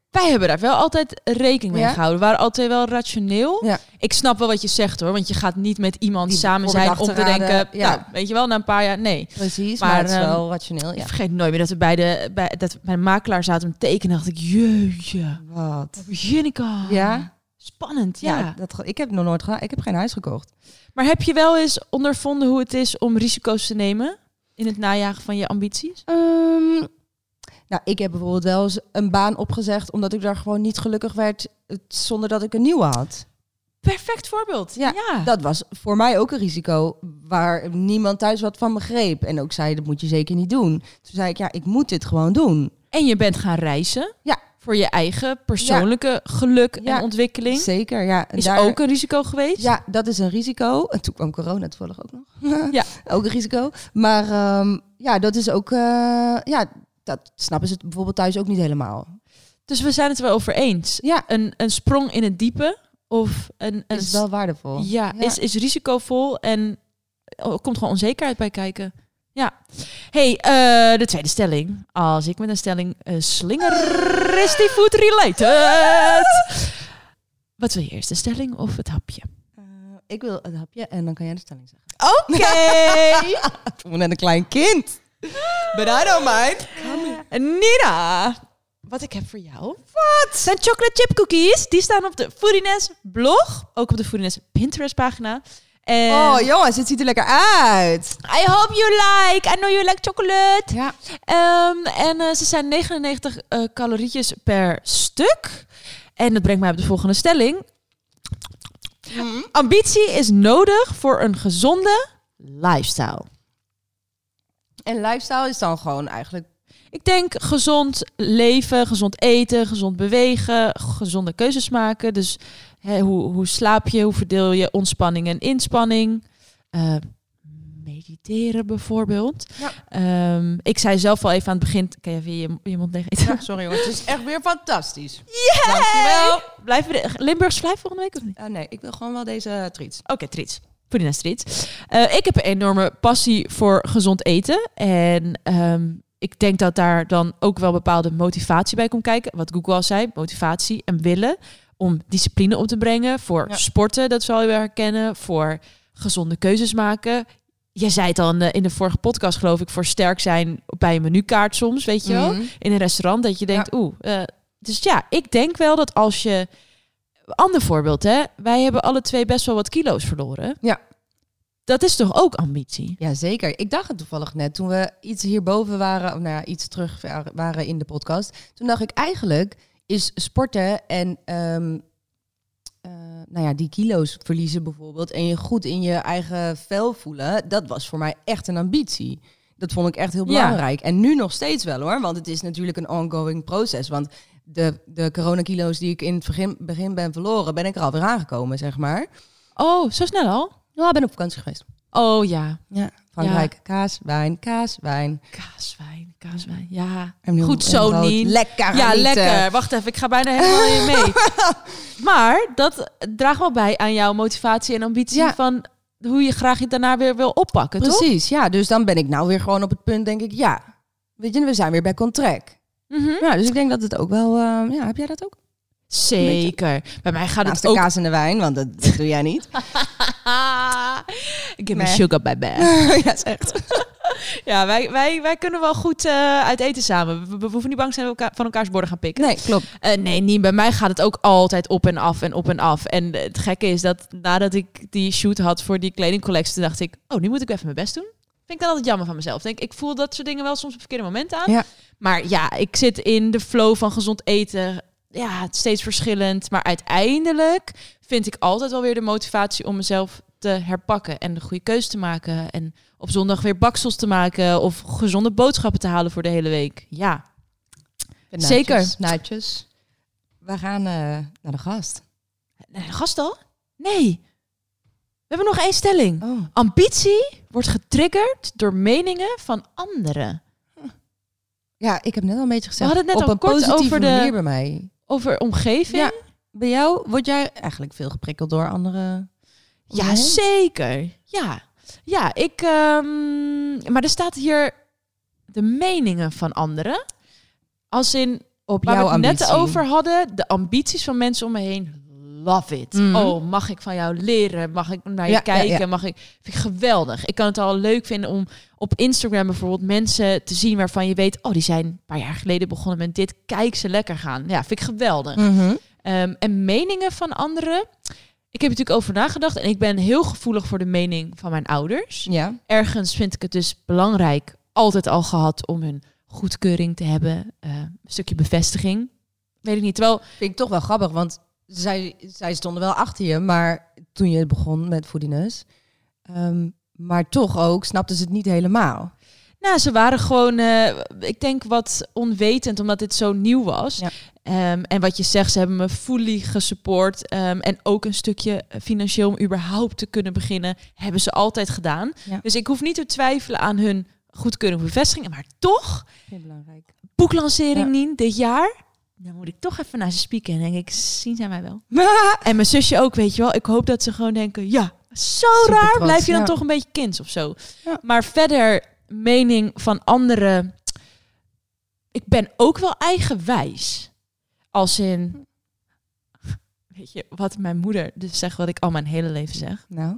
Wij hebben daar wel altijd rekening mee Ja? gehouden. We waren altijd wel rationeel. Ja. Ik snap wel wat je zegt hoor. Want je gaat niet met iemand Die samen zijn om te denken... ja. Nou, weet je wel, na een paar jaar, nee. Precies, Maar, maar, het is ehm, wel rationeel. Ik vergeet nooit meer dat we bij de, bij, dat we bij de makelaar zaten om te tekenen. dacht ik, jeetje, Wat? Jenica. Ja? Spannend, ja. Ja, dat, ik heb nog nooit gedaan. Ik heb geen huis gekocht. Maar heb je wel eens ondervonden hoe het is om risico's te nemen... in het najagen van je ambities? Ehm, nou, ik heb bijvoorbeeld wel eens een baan opgezegd omdat ik daar gewoon niet gelukkig werd zonder dat ik een nieuwe had. perfect voorbeeld. Ja, ja. Dat was voor mij ook een risico waar niemand thuis wat van begreep. En ook zei, dat moet je zeker niet doen. Toen zei ik, ja, ik moet dit gewoon doen. En je bent gaan reizen. Ja. Voor je eigen persoonlijke geluk Ja. en ontwikkeling. Zeker, ja. En Is daar- ook een risico geweest. Ja, dat is een risico. En toen kwam corona toevallig ook nog. Ja. ook een risico. Maar ehm, ja, dat is ook... eh, ja, dat snappen ze bijvoorbeeld thuis ook niet helemaal. Dus we zijn het er wel over eens. Ja, Een, een sprong in het diepe of een, een is wel waardevol. ja, Is, is risicovol en er komt gewoon onzekerheid bij kijken. Ja. hey, eh, de tweede stelling. Als ik met een stelling uh, slinger is die food related. Wat wil je eerst, de stelling of het hapje? Eh, ik wil het hapje en dan kan jij de stelling zeggen. Oké. Ik voel me net een klein kind. But I don't mind. Nina, wat ik heb voor jou. Wat? Zijn chocolate chip cookies. Die staan op de Foodiness blog. Ook op de Foodiness Pinterest pagina. En Oh jongens, het ziet er lekker uit. I hope you like. I know you like chocolate. Ja. Ehm, en eh, ze zijn 99 eh, calorietjes per stuk. En dat brengt mij op de volgende stelling. Ambitie is nodig voor een gezonde lifestyle. En lifestyle is dan gewoon eigenlijk... Ik denk gezond leven, gezond eten, gezond bewegen, gezonde keuzes maken. Dus hè, hoe, hoe slaap je, hoe verdeel je ontspanning en inspanning? Eh, mediteren bijvoorbeeld. Ja. Ehm, ik zei zelf al even aan het begin... Kan je weer je, je mond eten? Ja, sorry jongens, het is echt weer fantastisch. Yay! Dankjewel. Blijven we de Limburgs vlijf volgende week of niet? Ah, nee, ik wil gewoon wel deze treats. Oké, treats. Poedina treats. Eh, ik heb een enorme passie voor gezond eten. En ehm, ik denk dat daar dan ook wel bepaalde motivatie bij komt kijken. Wat Google al zei, motivatie en willen om discipline op te brengen. Voor Ja. sporten, dat zal je wel herkennen. Voor gezonde keuzes maken. Je zei het al in de, in de vorige podcast, geloof ik, voor sterk zijn bij een menukaart soms, weet je wel. Mhm. In een restaurant, dat je denkt, oeh. eh, dus ja, ik denk wel dat als je... Ander voorbeeld, hè. Wij hebben alle twee best wel wat kilo's verloren. Ja. Dat is toch ook ambitie? Ja, zeker. Ik dacht het toevallig net toen we iets hierboven waren, of nou ja, iets terug wa- waren in de podcast. Toen dacht ik eigenlijk is sporten en ehm, eh, nou ja, die kilo's verliezen bijvoorbeeld en je goed in je eigen vel voelen, dat was voor mij echt een ambitie. Dat vond ik echt heel Ja. belangrijk. En nu nog steeds wel hoor, want het is natuurlijk een ongoing proces. Want de, de coronakilo's die ik in het begin, begin ben verloren, ben ik er alweer aangekomen, zeg maar. Oh, zo snel al? Ja, ik ben op vakantie geweest. Oh ja. Ja, Frankrijk, kaas, wijn, kaas, wijn. Kaaswijn, kaaswijn. Ja. En nu Goed zo. Nien. Lekker Ja, genieten. lekker. Wacht even, ik ga bijna helemaal in mee. Maar dat draagt wel bij aan jouw motivatie en ambitie Ja. van hoe je graag je daarna weer wil oppakken, toch? Precies, ja. Dus dan ben ik nou weer gewoon op het punt, denk ik, ja. Weet je, we zijn weer bij contract. Mhm. Ja, dus ik denk dat het ook wel... eh, ja, heb jij dat ook? Zeker. Bij mij gaat Naast het de ook... kaas en de wijn, want dat, dat doe jij niet. Give me Nee. sugar, baby. ja, is echt. Ja, wij, wij, wij kunnen wel goed eh, uit eten samen. We, we hoeven niet bang zijn dat we van elkaars borden gaan pikken. Nee, klopt. Eh, nee, niet. Bij mij gaat het ook altijd op en af en op en af. En het gekke is dat nadat ik die shoot had voor die kledingcollectie, dacht ik, oh, nu moet ik even mijn best doen. Vind ik dan altijd jammer van mezelf. Denk, ik voel dat soort dingen wel soms op verkeerde momenten aan. Ja. Maar ja, ik zit in de flow van gezond eten. Ja, het steeds verschillend. Maar uiteindelijk vind ik altijd wel weer de motivatie om mezelf te herpakken en de goede keuze te maken. En op zondag weer baksels te maken of gezonde boodschappen te halen voor de hele week. Ja, Zeker. Naadjes. We gaan eh, naar de gast. Nee, de gast al? Nee. We hebben nog één stelling. Oh. Ambitie wordt getriggerd door meningen van anderen. Ja, ik heb net al een beetje gezegd. hadden het net op al een kort over de- manier bij mij. Over omgeving. Ja. Bij jou word jij eigenlijk veel geprikkeld door anderen? Ja, zeker. Ja, ja ik. ehm, maar er staat hier de meningen van anderen. Als in Op waar we jouw het net over hadden, de ambities van mensen om me heen. Love it. Mhm. Oh, mag ik van jou leren? Mag ik naar je Ja, kijken? ja. Mag ik? Vind ik geweldig. Ik kan het al leuk vinden om op Instagram bijvoorbeeld mensen te zien waarvan je weet, oh, die zijn een paar jaar geleden begonnen met dit. Kijk ze lekker gaan. Ja, vind ik geweldig. Mhm. Ehm, en meningen van anderen. Ik heb er natuurlijk over nagedacht en ik ben heel gevoelig voor de mening van mijn ouders. Ja. Ergens vind ik het dus belangrijk, altijd al gehad, om hun goedkeuring te hebben. eh, een stukje bevestiging. Weet ik niet. Terwijl, Vind ik toch wel grappig, want zij, zij stonden wel achter je, maar toen je begon met Foodiness. Ehm, maar toch ook snapten ze het niet helemaal. Nou, ze waren gewoon, eh, ik denk wat onwetend, omdat dit zo nieuw was. Ja. Ehm, en wat je zegt, ze hebben me fully gesupport. ehm, en ook een stukje financieel om überhaupt te kunnen beginnen, hebben ze altijd gedaan. Ja. Dus ik hoef niet te twijfelen aan hun goedkeuring of bevestiging. Maar toch, Heel belangrijk. boeklancering Ja. Nien, dit jaar. Dan moet ik toch even naar ze spieken. En denk ik, zien zij mij wel. En mijn zusje ook, weet je wel. Ik hoop dat ze gewoon denken, ja, zo Super raar. Blijf je dan ja. toch een beetje kind of zo. Maar verder, mening van anderen. Ik ben ook wel eigenwijs. Als in, weet je, wat mijn moeder dus zegt, wat ik al mijn hele leven zeg. Nou.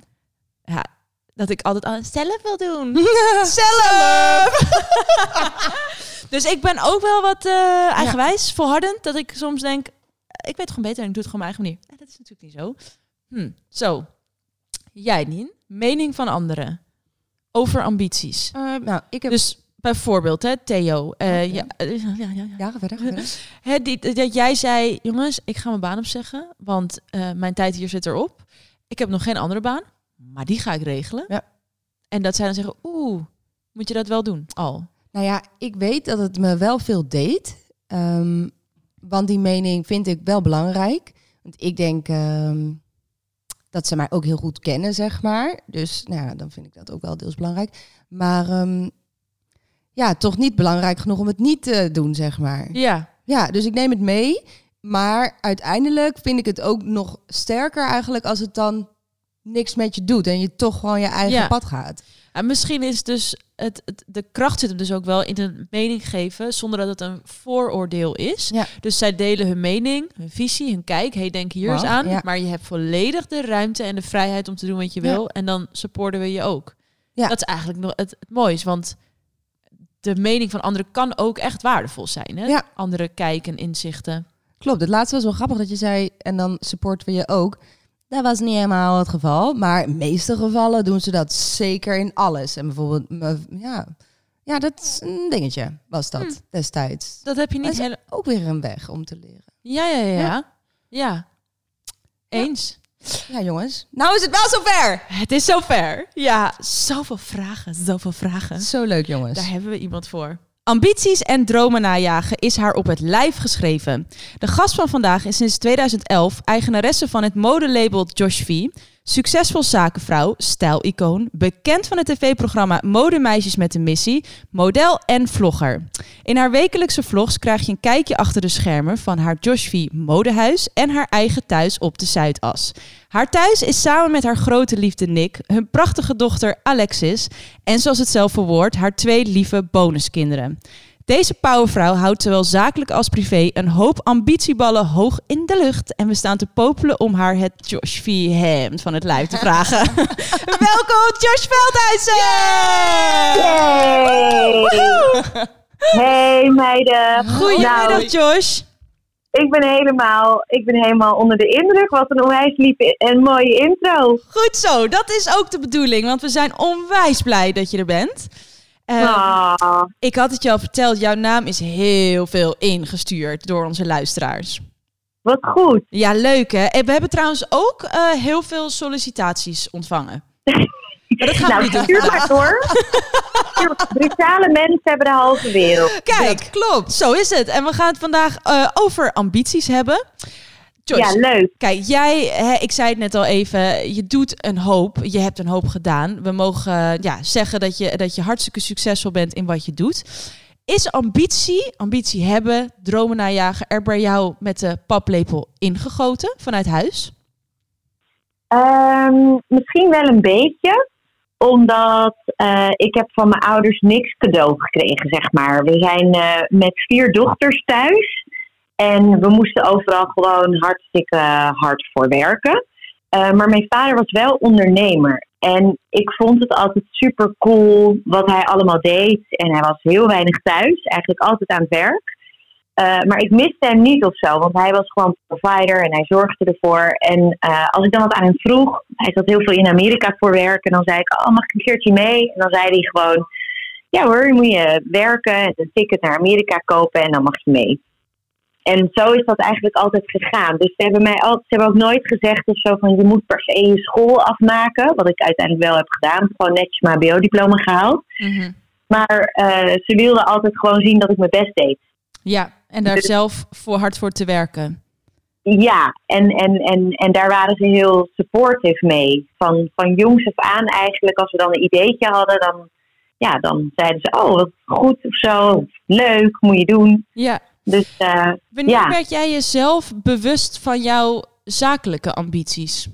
Ja, dat ik altijd alles zelf wil doen. zelf! dus ik ben ook wel wat eh, eigenwijs, volhardend. Dat ik soms denk, ik weet het gewoon beter en ik doe het gewoon op mijn eigen manier. Ja, dat is natuurlijk niet zo. Hm, zo. Jij, Nien. Mening van anderen. Over ambities. nou, ik heb... Dus bijvoorbeeld, hè, Theo. eh, Ja. ja, eh, ja, ja, ja. verder. Hè, die, dat jij zei, jongens, ik ga mijn baan opzeggen, want eh, mijn tijd hier zit erop. Ik heb nog geen andere baan, maar die ga ik regelen. Ja. En dat zij dan zeggen, oeh, moet je dat wel doen? Al. Nou ja, ik weet dat het me wel veel deed. Ehm, want die mening vind ik wel belangrijk. Want ik denk ehm, dat ze mij ook heel goed kennen, zeg maar. Dus nou ja, dan vind ik dat ook wel deels belangrijk. Maar ehm, ja, toch niet belangrijk genoeg om het niet te doen, zeg maar. Ja, Ja, dus ik neem het mee. Maar uiteindelijk vind ik het ook nog sterker eigenlijk als het dan niks met je doet. En je toch gewoon je eigen Ja. pad gaat. En misschien is dus het, het, de kracht zit hem dus ook wel in een mening geven, zonder dat het een vooroordeel is. Ja. Dus zij delen hun mening, hun visie, hun kijk. Hey, denk hier eens aan. ja. Maar je hebt volledig de ruimte en de vrijheid om te doen wat je Ja. wil. En dan supporten we je ook. Ja. Dat is eigenlijk nog het, het mooiste, want de mening van anderen kan ook echt waardevol zijn. Hè? Ja. Andere kijken, inzichten. Klopt, het laatste was wel grappig dat je zei, en dan supporten we je ook. Dat was niet helemaal het geval, maar in de meeste gevallen doen ze dat zeker in alles. En bijvoorbeeld, ja, ja dat is een dingetje, was dat Hm. destijds. Dat heb je niet is hele... ook weer een weg om te leren. Ja, ja, ja. ja. Ja. ja. Eens. Ja, jongens. Nou is het wel zover! Het is zover. Ja, zoveel vragen, zoveel vragen. Zo leuk, jongens. Daar hebben we iemand voor. Ambities en dromen najagen is haar op het lijf geschreven. De gast van vandaag is sinds 2011 eigenaresse van het modelabel Josh V. Succesvol zakenvrouw, stijlicoon, bekend van het tv-programma Modemeisjes met een missie, model en vlogger. In haar wekelijkse vlogs krijg je een kijkje achter de schermen van haar Josh V modehuis en haar eigen thuis op de Zuidas. Haar thuis is samen met haar grote liefde Nick, hun prachtige dochter Alexis en zoals het zelf verwoordt, haar twee lieve bonuskinderen. Deze powervrouw houdt zowel zakelijk als privé een hoop ambitieballen hoog in de lucht. En we staan te popelen om haar het Josh V. hemd van het lijf te vragen. Welkom Josh Veldhuizen! Hey meiden. Goedemiddag Nou, Josh. ik ben helemaal, ik ben helemaal onder de indruk. Wat een onwijs lieve en mooie intro. Goed zo, dat is ook de bedoeling, want we zijn onwijs blij dat je er bent. Eh, Ah, Ik had het je al verteld, jouw naam is heel veel ingestuurd door onze luisteraars. wat goed. Ja, leuk hè. En we hebben trouwens ook eh, heel veel sollicitaties ontvangen. Maar dat gaan we Nou, niet doen. maar door. Brutale mensen hebben de halve wereld. Kijk, klopt. Zo is het. En we gaan het vandaag eh, over ambities hebben. Joyce, Ja, leuk. kijk, jij, hè, ik zei het net al even, je doet een hoop. Je hebt een hoop gedaan. We mogen eh, ja, zeggen dat je, dat je hartstikke succesvol bent in wat je doet. Is ambitie, ambitie hebben, dromen najagen, er bij jou met de paplepel ingegoten vanuit huis? Ehm, misschien wel een beetje. Omdat eh, ik heb van mijn ouders niks cadeau gekregen, zeg maar. We zijn eh, met vier dochters thuis. En we moesten overal gewoon hartstikke hard voor werken. Eh, maar mijn vader was wel ondernemer. En ik vond het altijd super cool wat hij allemaal deed. En hij was heel weinig thuis, eigenlijk altijd aan het werk. Eh, maar ik miste hem niet of zo, want hij was gewoon provider en hij zorgde ervoor. En eh, als ik dan wat aan hem vroeg, hij zat heel veel in Amerika voor werk. En dan zei ik, oh, mag ik een keertje mee? En dan zei hij gewoon, ja hoor, dan moet je werken en een ticket naar Amerika kopen en dan mag je mee. En zo is dat eigenlijk altijd gegaan. Dus ze hebben mij altijd, ze hebben ook nooit gezegd of zo van je moet per se je school afmaken. Wat ik uiteindelijk wel heb gedaan. Gewoon netjes mijn HBO-diploma gehaald. Mhm. Maar eh, ze wilden altijd gewoon zien dat ik mijn best deed. Ja, en daar Dus- zelf voor hard voor te werken. Ja, en, en, en, en daar waren ze heel supportive mee. Van, van jongs af aan eigenlijk, als we dan een ideetje hadden, dan, ja, dan zeiden ze, oh, wat goed of zo, leuk, moet je doen. Ja. Dus eh, Wanneer Ja. werd jij jezelf bewust van jouw zakelijke ambities?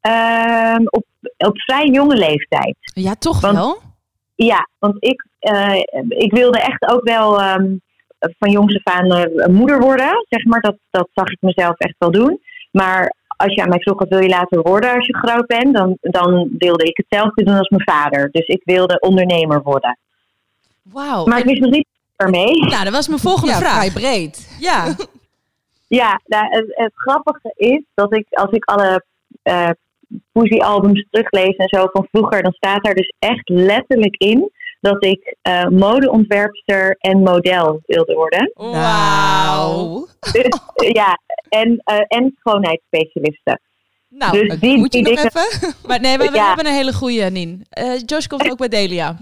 ehm, op, op vrij jonge leeftijd. Ja, toch Want- wel? Ja, want ik, eh, ik wilde echt ook wel ehm, van jongs af aan eh, moeder worden. Zeg maar, dat, dat zag ik mezelf echt wel doen. Maar als je aan mij vroeg wat wil je later worden als je groot bent, dan, dan wilde ik hetzelfde doen als mijn vader. Dus ik wilde ondernemer worden. Wauw. Maar ik wist nog niet ermee. Nou, dat was mijn volgende Ja, vraag. vrij breed. Ja. Ja, nou, het, het grappige is dat ik als ik alle eh poesiealbums teruglees en zo van vroeger, dan staat daar dus echt letterlijk in dat ik eh, modeontwerpster en model wilde worden. Wauw. Dus, eh, ja, en, eh, en schoonheidsspecialiste. Nou, dus die, moet je die nog dingen, even? maar nee, we, we Ja. hebben een hele goede, Nien. Eh Josh komt ook bij Delia.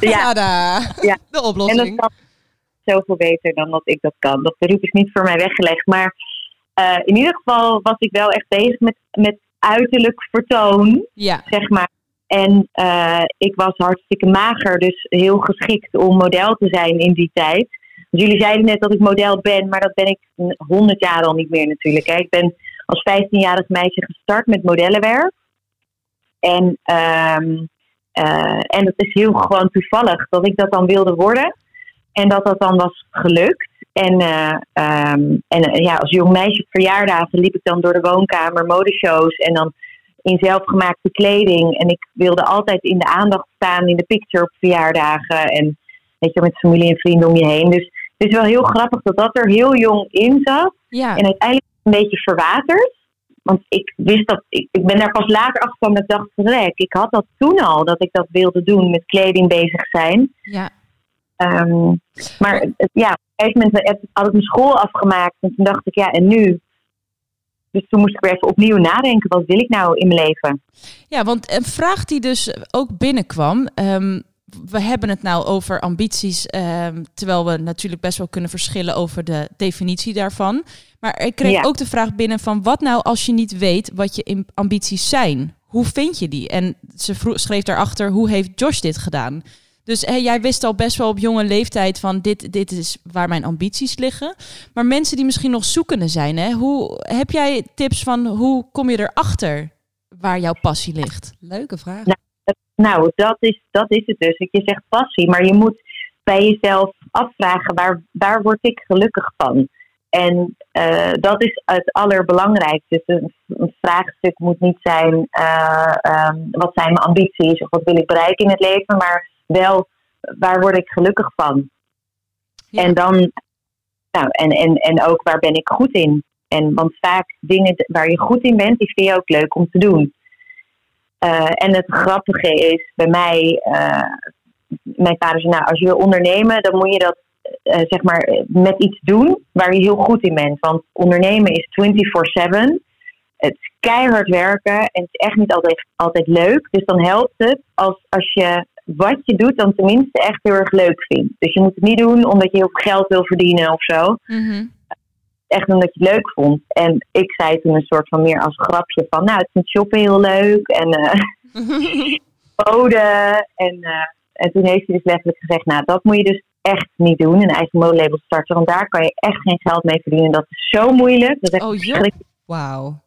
ja. De en dat oplossing. kan zoveel beter dan dat ik dat kan. Dat beroep is niet voor mij weggelegd. Maar eh, in ieder geval was ik wel echt bezig met, met uiterlijk vertoon. Ja. zeg maar. En eh, ik was hartstikke mager, dus heel geschikt om model te zijn in die tijd. Dus jullie zeiden net dat ik model ben, maar dat ben ik honderd jaar al niet meer natuurlijk. Hè. Ik ben als 15-jarig meisje gestart met modellenwerk. En, ehm, eh, en het is heel gewoon toevallig dat ik dat dan wilde worden. En dat dat dan was gelukt. En, eh, ehm, en eh, ja, als jong meisje op verjaardagen liep ik dan door de woonkamer modeshows. En dan in zelfgemaakte kleding. En ik wilde altijd in de aandacht staan in de picture op verjaardagen. En weet je, met familie en vrienden om je heen. Dus het is wel heel grappig dat dat er heel jong in zat. Ja. En uiteindelijk een beetje verwaterd. Want ik wist dat, ik, ik ben daar pas later achter gekomen dat ik dacht, rek, ik had dat toen al, dat ik dat wilde doen, met kleding bezig zijn. ja. Ehm, maar het- ja, op een gegeven moment had ik mijn school afgemaakt en toen dacht ik, ja, en nu? Dus toen moest ik weer even opnieuw nadenken, wat wil ik nou in mijn leven? Ja, want een vraag die dus ook binnenkwam. ehm, we hebben het nou over ambities, ehm, terwijl we natuurlijk best wel kunnen verschillen over de definitie daarvan. Maar ik kreeg Ja. ook de vraag binnen van wat nou als je niet weet wat je ambities zijn? Hoe vind je die? En ze schreef daarachter, hoe heeft Josh dit gedaan? Dus hè, jij wist al best wel op jonge leeftijd van dit, dit is waar mijn ambities liggen. Maar mensen die misschien nog zoekende zijn, hè, hoe, heb jij tips van hoe kom je erachter waar jouw passie ligt? Leuke vraag. Nou, Nou, dat is, dat is het dus. Je zegt passie, maar je moet bij jezelf afvragen waar, waar word ik gelukkig van? En eh, dat is het allerbelangrijkste. Dus een, een vraagstuk moet niet zijn eh, ehm, wat zijn mijn ambities of wat wil ik bereiken in het leven, maar wel waar word ik gelukkig van? Ja. En dan, nou, en, en, en ook waar ben ik goed in? En want vaak dingen waar je goed in bent, die vind je ook leuk om te doen. Eh, en het grappige is bij mij, eh, mijn vader zei, nou, als je wil ondernemen, dan moet je dat eh, zeg maar met iets doen waar je heel goed in bent. Want ondernemen is 24/7. Het is keihard werken en het is echt niet altijd, altijd leuk. Dus dan helpt het als, als je wat je doet dan tenminste echt heel erg leuk vindt. Dus je moet het niet doen omdat je heel veel geld wil verdienen of zo echt omdat je het leuk vond. En ik zei toen een soort van meer als grapje van, nou, ik vind shoppen heel leuk en eh mode. En, eh, en toen heeft hij dus letterlijk gezegd, nou, dat moet je dus echt niet doen, een eigen modelabel starten, want daar kan je echt geen geld mee verdienen. Dat is zo moeilijk. Dat is echt Oh, joh. Wauw.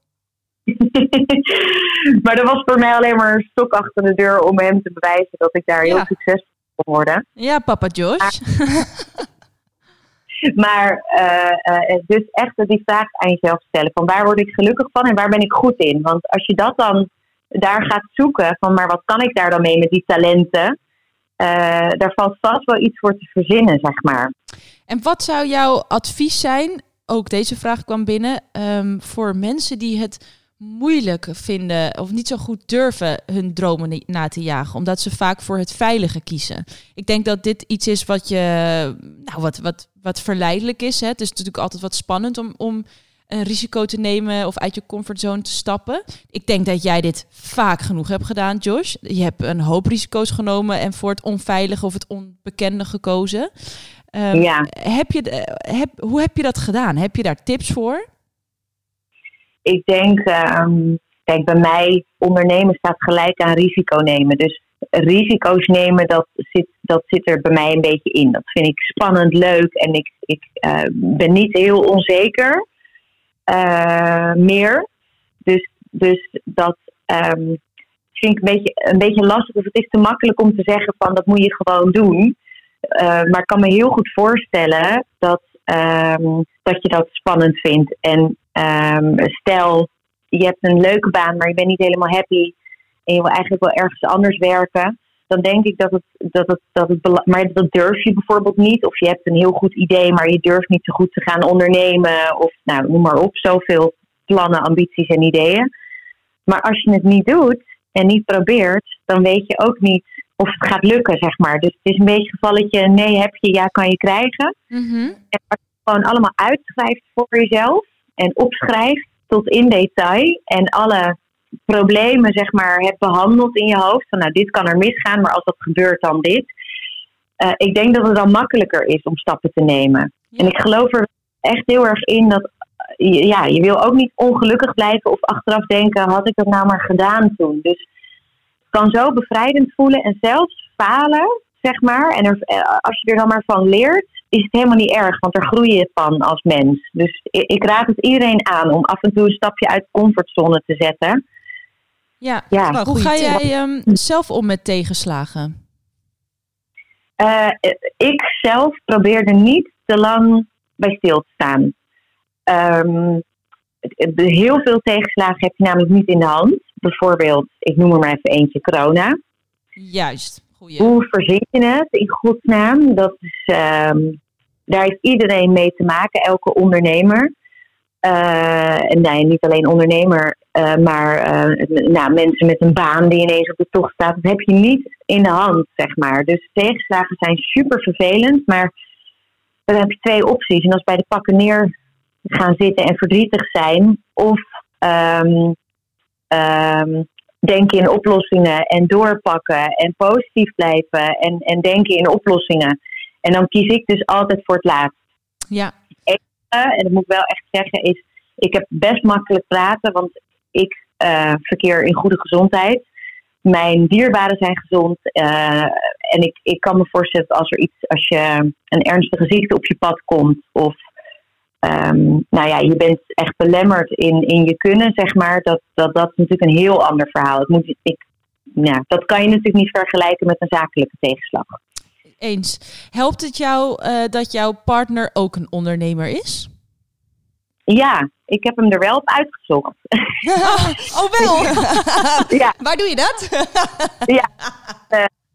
maar dat was voor mij alleen maar een stok achter de deur om hem te bewijzen dat ik daar heel succesvol kon worden. Ja, papa Josh. Maar eh, eh, dus echt die vraag aan jezelf stellen: van waar word ik gelukkig van en waar ben ik goed in? Want als je dat dan daar gaat zoeken, van maar wat kan ik daar dan mee met die talenten? eh, daar valt vast wel iets voor te verzinnen, zeg maar. En wat zou jouw advies zijn? Ook deze vraag kwam binnen. ehm, voor mensen die het moeilijk vinden of niet zo goed durven hun dromen na te jagen, omdat ze vaak voor het veilige kiezen. Ik denk dat dit iets is wat je, nou, wat, wat, wat verleidelijk is. Hè. Het is natuurlijk altijd wat spannend om, om een risico te nemen of uit je comfortzone te stappen. Ik denk dat jij dit vaak genoeg hebt gedaan, Josh. Je hebt een hoop risico's genomen en voor het onveilige of het onbekende gekozen. Ehm, Ja. heb je, heb, hoe heb je dat gedaan? Heb je daar tips voor? Ik denk, ehm, kijk, bij mij ondernemen staat gelijk aan risico nemen. Dus risico's nemen, dat zit, dat zit er bij mij een beetje in. Dat vind ik spannend, leuk en ik, ik eh, ben niet heel onzeker eh, meer. Dus, dus dat ehm, vind ik een beetje, een beetje lastig. Of het is te makkelijk om te zeggen van dat moet je gewoon doen. Eh, maar ik kan me heel goed voorstellen dat, ehm, dat je dat spannend vindt. En Ehm, stel, je hebt een leuke baan, maar je bent niet helemaal happy en je wil eigenlijk wel ergens anders werken. Dan denk ik dat het, dat het, dat het maar dat durf je bijvoorbeeld niet. Of je hebt een heel goed idee, maar je durft niet zo goed te gaan ondernemen. Of nou, noem maar op, zoveel plannen, ambities en ideeën. Maar als je het niet doet en niet probeert, dan weet je ook niet of het gaat lukken, zeg maar. Dus het is een beetje een gevalletje, nee heb je, ja kan je krijgen. En als je het gewoon allemaal uitschrijft voor jezelf en opschrijft tot in detail en alle problemen zeg maar hebt behandeld in je hoofd. Van nou, dit kan er misgaan, maar als dat gebeurt dan dit. Eh, ik denk dat het dan makkelijker is om stappen te nemen. En ik geloof er echt heel erg in dat eh, ja, je wil ook niet ongelukkig blijven of achteraf denken, had ik dat nou maar gedaan toen. Dus het kan zo bevrijdend voelen en zelfs falen, zeg maar. En er, eh, als je er dan maar van leert, is het helemaal niet erg, want daar groei je van als mens. Dus ik, ik raad het iedereen aan om af en toe een stapje uit de comfortzone te zetten. Ja, hoe ga jij ehm, zelf om met tegenslagen? Eh, ik zelf probeer er niet te lang bij stil te staan. Ehm, heel veel tegenslagen heb je namelijk niet in de hand. Bijvoorbeeld, ik noem er maar even eentje, corona. Juist, goeie. Hoe verzin je het in godsnaam? Dat is, ehm, daar heeft iedereen mee te maken, elke ondernemer. Eh, en nee, niet alleen ondernemer, eh, maar eh, nou, mensen met een baan die ineens op de tocht staat. Dat heb je niet in de hand, zeg maar. Dus tegenslagen zijn super vervelend, maar dan heb je twee opties. En dat is bij de pakken neer gaan zitten en verdrietig zijn. Of ehm, ehm, denken in oplossingen en doorpakken en positief blijven en, en denken in oplossingen. En dan kies ik dus altijd voor het laatst. Ja, Eh, en dat moet ik wel echt zeggen, is ik heb best makkelijk praten, want ik eh, verkeer in goede gezondheid. Mijn dierbaren zijn gezond. eh, en ik, ik kan me voorstellen dat als er iets, als je een ernstige ziekte op je pad komt, of ehm, nou ja, je bent echt belemmerd in, in je kunnen, zeg maar, dat, dat, dat is natuurlijk een heel ander verhaal. Het moet, ik, ja, dat kan je natuurlijk niet vergelijken met een zakelijke tegenslag. Eens. Helpt het jou eh, dat jouw partner ook een ondernemer is? Ja, ik heb hem er wel op uitgezocht. oh wel? Ja. Waar doe je dat?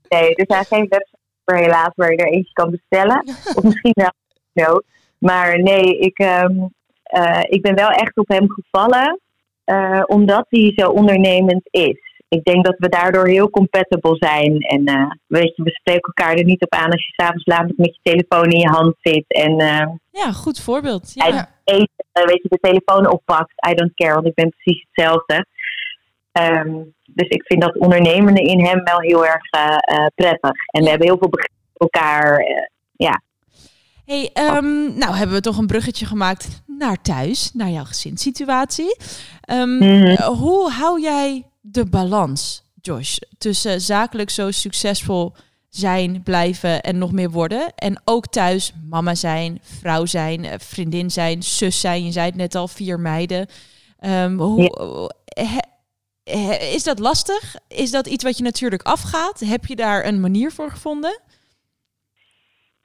Nee, er zijn geen websites helaas waar je er eentje kan bestellen. Of misschien wel. No. Maar nee, ik, ehm, eh, ik ben wel echt op hem gevallen. eh, omdat hij zo ondernemend is. Ik denk dat we daardoor heel compatible zijn. En eh, weet je, we spreken elkaar er niet op aan als je s'avonds laat met je telefoon in je hand zit. En eh, Ja, goed voorbeeld. Ja. eten, eh, weet je, de telefoon oppakt. I don't care, want ik ben precies hetzelfde. Ehm, dus ik vind dat ondernemende in hem wel heel erg prettig. En we hebben heel veel begrip voor elkaar. ja. Hey, ehm, nou hebben we toch een bruggetje gemaakt naar thuis, naar jouw gezinssituatie. Ehm, Mhm. Hoe hou jij de balans, Josh, tussen zakelijk zo succesvol zijn, blijven en nog meer worden. En ook thuis mama zijn, vrouw zijn, eh, vriendin zijn, zus zijn. Je zei het net al, vier meiden. Ehm, hoe, he- he- is dat lastig? Is dat iets wat je natuurlijk afgaat? Heb je daar een manier voor gevonden?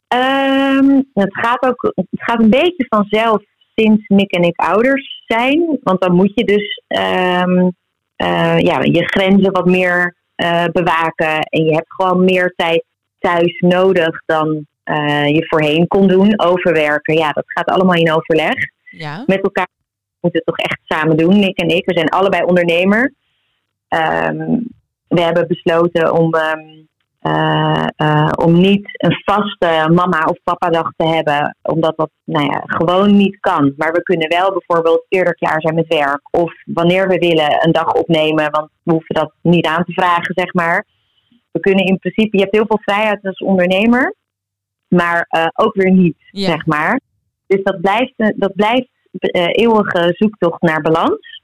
Ehm, het, gaat ook, het gaat een beetje vanzelf sinds Nick en ik ouders zijn. Want dan moet je dus ehm, eh, ja, je grenzen wat meer eh, bewaken. En je hebt gewoon meer tijd thuis nodig dan eh, je voorheen kon doen. Overwerken, ja, dat gaat allemaal in overleg Ja. met elkaar. moeten het toch echt samen doen, Nick en ik. We zijn allebei ondernemer. Ehm, we hebben besloten om, ehm, eh, eh, om niet een vaste mama- of papa-dag te hebben, omdat dat nou ja, gewoon niet kan. Maar we kunnen wel bijvoorbeeld eerder klaar zijn met werk. Of wanneer we willen een dag opnemen, want we hoeven dat niet aan te vragen, zeg maar. We kunnen in principe, je hebt heel veel vrijheid als ondernemer, maar eh, ook weer niet, Ja. zeg maar. Dus dat blijft, dat blijft eeuwige zoektocht naar balans.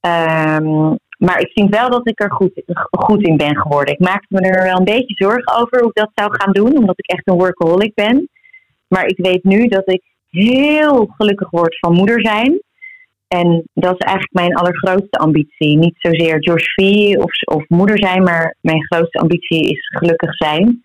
Ehm, maar ik vind wel dat ik er goed, goed in ben geworden. Ik maakte me er wel een beetje zorgen over hoe ik dat zou gaan doen, omdat ik echt een workaholic ben. Maar ik weet nu dat ik heel gelukkig word van moeder zijn. En dat is eigenlijk mijn allergrootste ambitie. Niet zozeer Josh V of, of moeder zijn, maar mijn grootste ambitie is gelukkig zijn.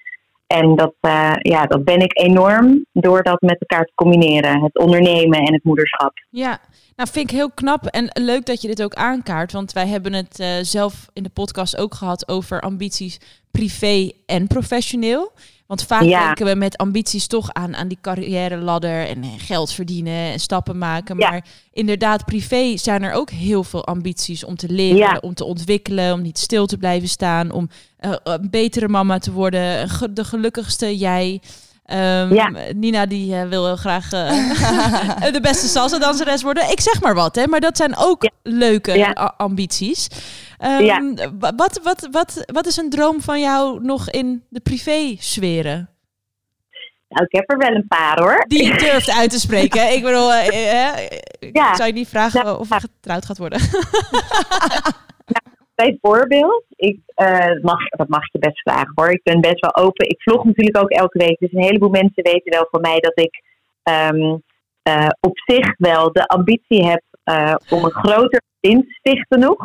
En dat, eh, ja, dat ben ik enorm door dat met elkaar te combineren. Het ondernemen en het moederschap. Ja, nou vind ik heel knap en leuk dat je dit ook aankaart. Want wij hebben het eh, zelf in de podcast ook gehad over ambities privé en professioneel. Want vaak Ja. denken we met ambities toch aan, aan die carrière ladder en eh, geld verdienen en stappen maken. Ja. Maar inderdaad, privé zijn er ook heel veel ambities om te leren, Ja. om te ontwikkelen, om niet stil te blijven staan, om eh, een betere mama te worden, de gelukkigste jij. Ehm, Ja. Nina die eh, wil heel graag de beste salsa danseres worden. Ik zeg maar wat, hè, maar dat zijn ook leuke Ja. ambities. Ehm, Ja. wat, wat, wat, wat is een droom van jou nog in de privé-sferen? Nou, ik heb er wel een paar hoor. Die je durft uit te spreken. Ik bedoel, eh, eh, ik Ja. zou je niet vragen Ja. of je getrouwd gaat worden. Bijvoorbeeld, ik, eh, dat mag, dat mag je best vragen hoor. Ik ben best wel open. Ik vlog natuurlijk ook elke week. Dus een heleboel mensen weten wel van mij dat ik ehm, eh, op zich wel de ambitie heb om een groter gezin te stichten nog.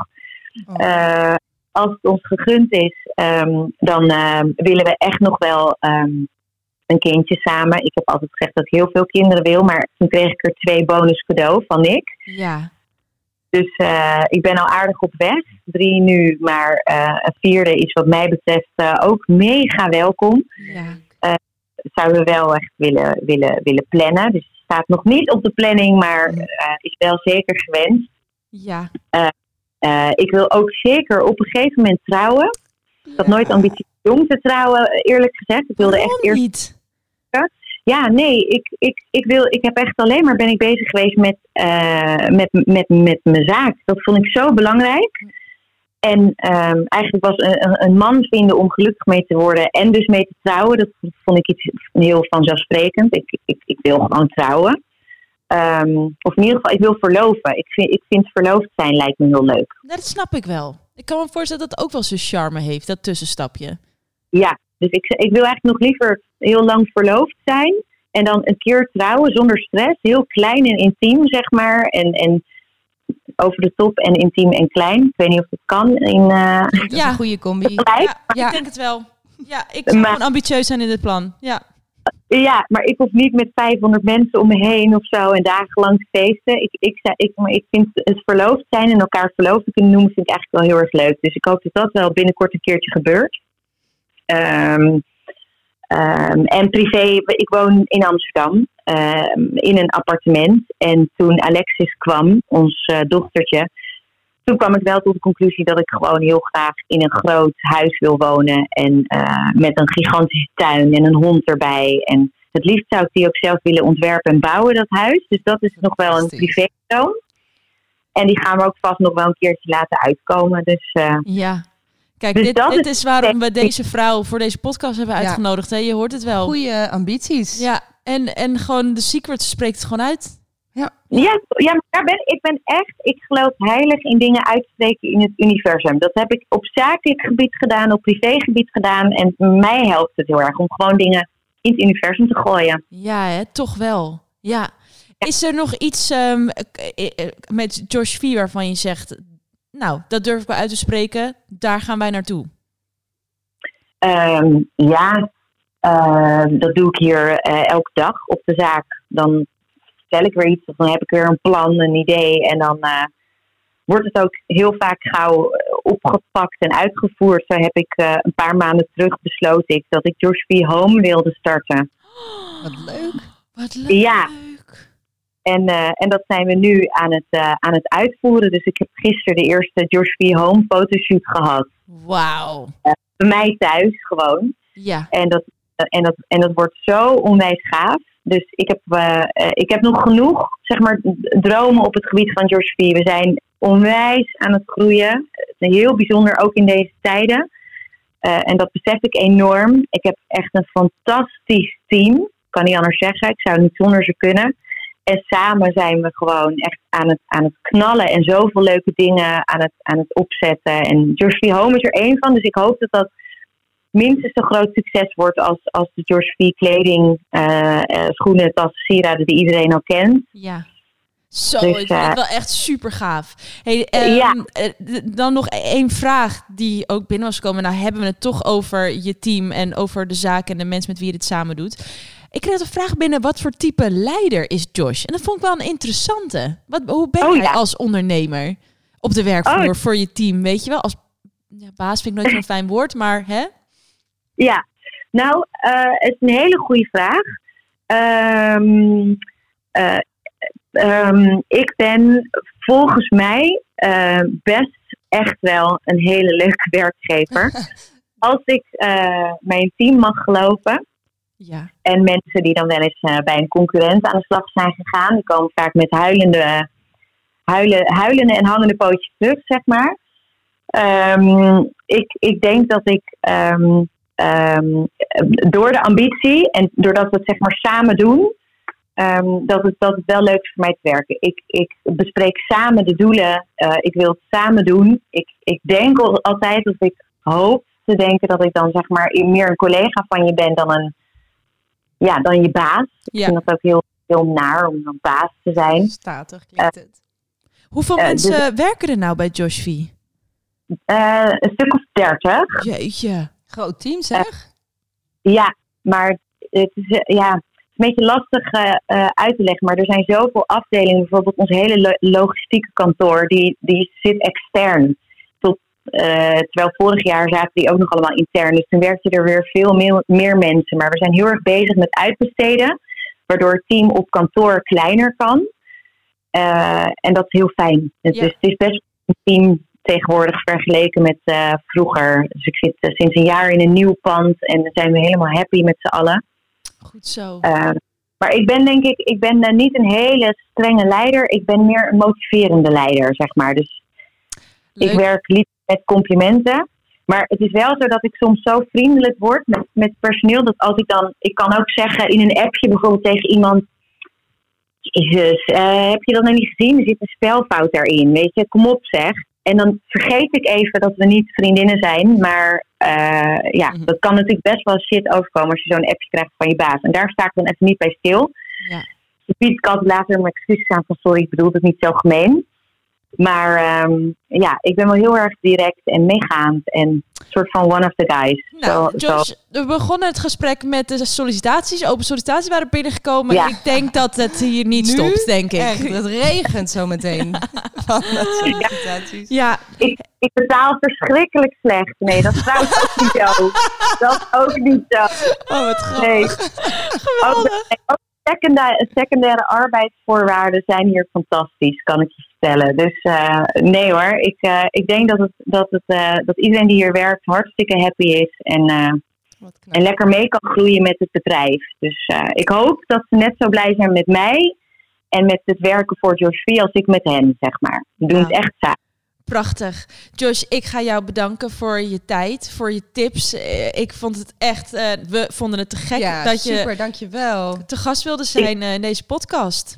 Eh, als het ons gegund is, ehm, dan ehm, willen we echt nog wel ehm, een kindje samen. Ik heb altijd gezegd dat ik heel veel kinderen wil, maar toen kreeg ik er twee bonus cadeau van Nick. ja. Dus eh, ik ben al aardig op weg. Drie nu, maar eh, een vierde is wat mij betreft ook mega welkom. ja. Zouden we wel echt willen, willen, willen plannen. Dus het staat nog niet op de planning, maar is wel zeker gewenst. Ja. Eh, ik wil ook zeker op een gegeven moment trouwen. Ik had nooit ambitie om jong te trouwen, eerlijk gezegd. Ik wilde echt eerst niet? Ja, nee, ik, ik, ik, wil, ik heb echt alleen maar ben ik bezig geweest met, eh, met, met, met mijn zaak. Dat vond ik zo belangrijk. En ehm, eigenlijk was een, een- een man vinden om gelukkig mee te worden en dus mee te trouwen, dat vond ik iets heel vanzelfsprekend. Ik, ik, ik wil gewoon trouwen. Ehm, of in ieder geval, ik wil verloven. Ik vind, ik vind verloofd zijn lijkt me heel leuk. Dat snap ik wel. Ik kan me voorstellen dat het ook wel zijn charme heeft, dat tussenstapje. Ja, dus ik, ik wil eigenlijk nog liever heel lang verloofd zijn. En dan een keer trouwen zonder stress. Heel klein en intiem, zeg maar. En, en over de top en intiem en klein. Ik weet niet of het kan. In, eh, Dat is Ja. een goede combi. Ja, Ja. ik denk het wel. Ja, ik zou Maar- gewoon ambitieus zijn in dit plan. Ja. Ja, maar ik hoef niet met 500 mensen om me heen of zo. En dagenlang te feesten. Ik, ik, ik, maar ik vind het verloofd zijn en elkaar verloofd te kunnen noemen... vind ik eigenlijk wel heel erg leuk. Dus ik hoop dat dat wel binnenkort een keertje gebeurt. Ehm, ehm, en privé, ik woon in Amsterdam ehm, in een appartement. En toen Alexis kwam, ons eh, dochtertje, toen kwam ik wel tot de conclusie dat ik gewoon heel graag in een groot huis wil wonen. En eh, met een gigantische tuin en een hond erbij. En het liefst zou ik die ook zelf willen ontwerpen en bouwen, dat huis. Dus dat is nog wel een Fantastisch. privé En die gaan we ook vast nog wel een keertje laten uitkomen. Dus eh, Ja. Kijk, Dus dit, dat dit is- waarom we deze vrouw voor deze podcast hebben Ja. uitgenodigd. Hè? Je hoort het wel. Goede ambities. Ja, en, en gewoon de secret spreekt het gewoon uit. Ja. Ja, ja maar daar ben, ik ben echt, ik geloof heilig in dingen uitspreken in het universum. Dat heb ik op zakelijk gebied gedaan, op privégebied gedaan. En mij helpt het heel erg om gewoon dingen in het universum te gooien. Ja, hè? toch wel. Ja. Is er nog iets ehm, eh, eh, met Josh V waarvan je zegt... Nou, dat durf ik wel uit te spreken. Daar gaan wij naartoe. Ehm, ja, ehm, dat doe ik hier eh, elke dag op de zaak. Dan vertel ik weer iets, of dan heb ik weer een plan, een idee. En dan eh, wordt het ook heel vaak gauw eh, opgepakt en uitgevoerd. Zo heb ik eh, een paar maanden terug besloten ik dat ik Josh V Home wilde starten. Wat leuk. Wat leuk. Ja. En, en dat zijn we nu aan het, aan het uitvoeren. Dus ik heb gisteren de eerste Josh V. Home fotoshoot gehad. Wauw. Bij mij thuis gewoon. Ja. En dat, en dat, en dat wordt zo onwijs gaaf. Dus ik heb, eh, eh, ik heb nog genoeg zeg maar, dromen op het gebied van George. We zijn onwijs aan het groeien. Heel bijzonder, ook in deze tijden. Eh, en dat besef ik enorm. Ik heb echt een fantastisch team. Ik kan niet anders zeggen. Ik zou niet zonder ze kunnen. En samen zijn we gewoon echt aan het, aan het knallen en zoveel leuke dingen aan het, aan het opzetten. En George. Home is er één van. Dus ik hoop dat dat minstens zo groot succes wordt als, als de George V. kleding, eh, eh, schoenen, tassen, sieraden die iedereen al kent. Ja. Zo, Dus, ik vind het eh, wel echt super gaaf. Hey, ehm, Ja. eh, dan nog één vraag die ook binnen was gekomen. Nou hebben we het toch over je team en over de zaak en de mensen met wie je dit samen doet. Ik kreeg een vraag binnen, wat voor type leider is Josh? En dat vond ik wel een interessante. Wat, hoe ben Oh, jij ja. als ondernemer op de werkvloer Oh. voor je team? Weet je wel, als ja, baas vind ik nooit zo'n fijn woord, maar hè? Ja, nou, eh, het is een hele goede vraag. Ehm, eh, ehm, ik ben volgens mij eh, best echt wel een hele leuke werkgever. Als ik mijn team mag geloven. Ja. En mensen die dan wel eens bij een concurrent aan de slag zijn gegaan, die komen vaak met huilende, huilen, huilende en hangende pootjes terug, zeg maar. Ehm, ik, ik denk dat ik ehm, door de ambitie en doordat we het zeg maar samen doen, ehm, dat, het, dat het wel leuk is voor mij te werken. Ik, ik bespreek samen de doelen, eh, ik wil het samen doen. Ik, ik denk al- altijd dat ik hoop te denken dat ik dan zeg maar meer een collega van je ben dan een ja, dan je baas. Ik vind dat ook heel, heel naar om dan baas te zijn. Statig klinkt het. Hoeveel eh, mensen werken er nou bij Josh V? Eh, een stuk of dertig. Jeetje. Groot team zeg. Ja, maar het is, eh, ja, het is een beetje lastig eh, eh, uit te leggen. Maar er zijn zoveel afdelingen. Bijvoorbeeld ons hele lo- logistieke kantoor, die, die zit extern. Tot, eh, terwijl vorig jaar zaten die ook nog allemaal intern. Dus toen werkten er weer veel meer, meer mensen. Maar we zijn heel erg bezig met uitbesteden. Waardoor het team op kantoor kleiner kan. Eh, en dat is heel fijn. Ja. het is best een team tegenwoordig vergeleken met eh, vroeger. Dus ik zit eh, sinds een jaar in een nieuw pand en dan zijn we helemaal happy met z'n allen. Goed zo. Eh, maar ik ben denk ik, ik ben niet een hele strenge leider. Ik ben meer een motiverende leider, zeg maar. Dus Leuk. ik werk liever met complimenten. Maar het is wel zo dat ik soms zo vriendelijk word met, met personeel. Dat als ik dan, ik kan ook zeggen in een appje bijvoorbeeld tegen iemand. Jezus, heb je dat nog niet gezien? Er zit een spelfout daarin. Weet je, kom op zeg. En dan vergeet ik even dat we niet vriendinnen zijn. Maar eh, ja, Mhm. dat kan natuurlijk best wel shit overkomen als je zo'n appje krijgt van je baas. En daar sta ik dan even niet bij stil. Ja. Dan bied ik altijd later mijn excuses aan van sorry, ik bedoel het niet zo gemeen. Maar ehm, ja, ik ben wel heel erg direct en meegaand en een soort van one of the guys. Nou, Zo- zo- Josh, we begonnen het gesprek met de sollicitaties. Open sollicitaties waren binnengekomen. Ja. Ik denk dat het hier niet Nu stopt, denk ik. Echt, het regent zo meteen. Sollicitaties. Ja, ik, ik betaal verschrikkelijk slecht. Nee, dat is trouwens ook niet zo. Dat is ook niet zo. oh wat grappig. Nee. Ook secundaire, secundaire arbeidsvoorwaarden zijn hier fantastisch, kan ik je vertellen. Dus eh, nee hoor, ik, eh, ik denk dat, het, dat, het, eh, dat iedereen die hier werkt hartstikke happy is en, eh, en lekker mee kan groeien met het bedrijf. Dus eh, ik hoop dat ze net zo blij zijn met mij en met het werken voor Josh als ik met hen, zeg maar. We doen Ja. het echt samen. Prachtig. Josh, ik ga jou bedanken voor je tijd, voor je tips. Ik vond het echt, eh, we vonden het te gek Ja, dat je super, dankjewel. te gast wilde zijn eh, in deze podcast.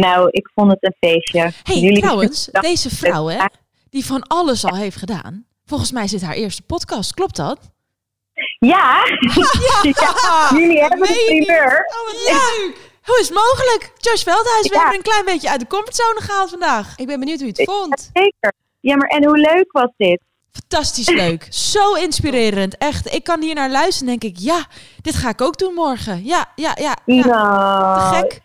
Nou, ik vond het een feestje. hey, Jullie trouwens, deze vrouw hè, die van alles al heeft gedaan. Volgens mij zit haar eerste podcast, klopt dat? Ja, ja. jullie hebben Meen niet? primeur. Oh, wat leuk! Hoe is het mogelijk? Josh Veldhuis, we hebben een klein beetje uit de comfortzone gehaald vandaag. Ik ben benieuwd hoe je het vond. Zeker. Ja, maar en hoe leuk was dit? Fantastisch leuk. Zo inspirerend. Echt, ik kan hier naar luisteren en denk ik, ja, dit ga ik ook doen morgen. Ja, ja, ja. ja. nou, Te gek.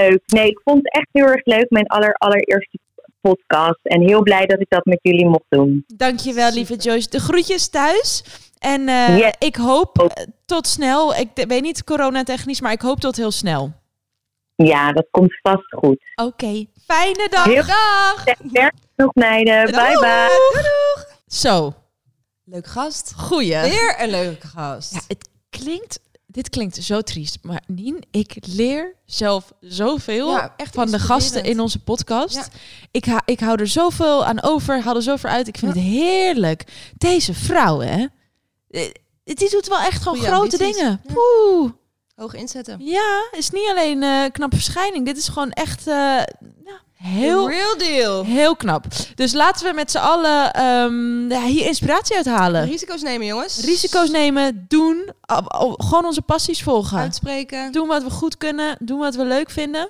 Leuk. Nee, ik vond het echt heel erg leuk, mijn aller, allereerste podcast. En heel blij dat ik dat met jullie mocht doen. Dankjewel, lieve Joyce. De groetjes thuis. En eh, Yes. ik hoop eh, tot snel. Ik weet niet coronatechnisch, maar ik hoop tot heel snel. Ja, dat komt vast goed. Oké, fijne dag. Heel- Dag! Werk nog meiden. Bye bye. Doei, doeg! Zo, Leuk gast. goeie. Weer een leuke gast. Ja, het klinkt, dit klinkt zo triest, maar Nien, ik leer zelf zoveel Ja, echt van de gasten in onze podcast. Ja. Ik, ha, ik hou er zoveel aan over, haal er zoveel uit. Ik vind het heerlijk. Deze vrouw, hè, eh, die doet wel echt gewoon Goeie grote ambities. dingen. Poeh. Hoog inzetten. Ja, is niet alleen eh knap verschijning. Dit is gewoon echt eh, heel, Real deal. heel knap. Dus laten we met z'n allen ehm, hier inspiratie uithalen. Risico's nemen, jongens. Risico's nemen, doen, gewoon onze passies volgen. Uitspreken. Doen wat we goed kunnen, doen wat we leuk vinden.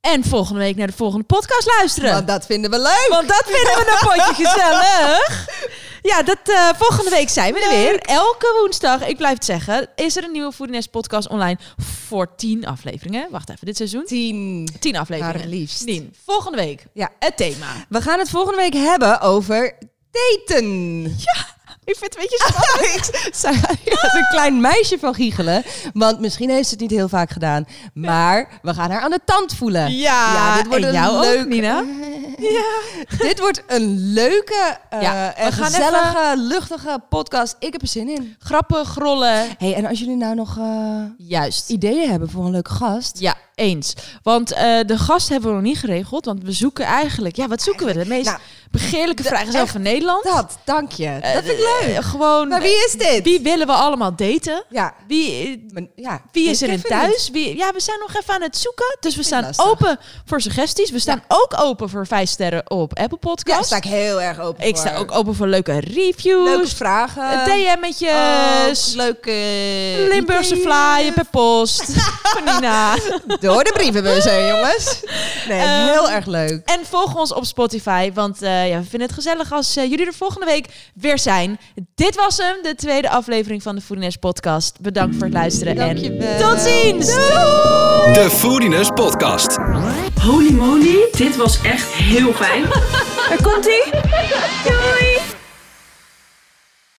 En volgende week naar de volgende podcast luisteren. Want dat vinden we leuk. Want dat vinden we een potje gezellig. Ja, dat, eh, volgende week zijn we er weer. Elke woensdag, ik blijf het zeggen, is er een nieuwe Foodiness podcast online voor tien afleveringen. Wacht even, dit seizoen? Tien. Tien afleveringen. Liefst. Tien. Volgende week. Ja. Het thema. We gaan het volgende week hebben over daten. Ik vind het een beetje spannend. Ik ja, een klein meisje van giechelen. Want misschien heeft ze het niet heel vaak gedaan. Maar we gaan haar aan de tand voelen. Ja, dit wordt en een jou ook, leuk- Nina. Dit wordt een leuke, Ja, we en gezellige, luchtige podcast. Ik heb er zin in. Grappen, grollen. Hey, en als jullie nou nog eh, Juist. ideeën hebben voor een leuke gast. Ja, eens. Want eh, de gast hebben we nog niet geregeld. Want we zoeken eigenlijk... Ja, wat zoeken we? De meest Nou, begeerlijke vrijgezel echt van Nederland. Dat, dank je. Eh, dat vind ik leuk. eh, gewoon... maar wie is dit? Wie willen we allemaal daten? Ja, Wie, eh, ja. wie is er in thuis? Wie, ja, we zijn nog even aan het zoeken. Dus we staan lastig. open voor suggesties. We staan ook open voor vijf sterren op Apple Ja, Podcast. daar sta ik heel erg open ik voor. sta ook open voor leuke reviews. Leuke vragen. DM'tjes. Leuke Limburgse flyer per post. van Nina. Door de brievenbus heen, jongens. Nee, Ehm, heel erg leuk. En volg ons op Spotify, want eh, ja, we vinden het gezellig als eh, jullie er volgende week weer zijn. Dit was hem, de tweede aflevering van de Foodiness podcast. Bedankt voor het luisteren Dankjewel. en tot ziens! De Foodiness Podcast. Holy moly, dit was echt heel fijn. Daar komt ie. Doei!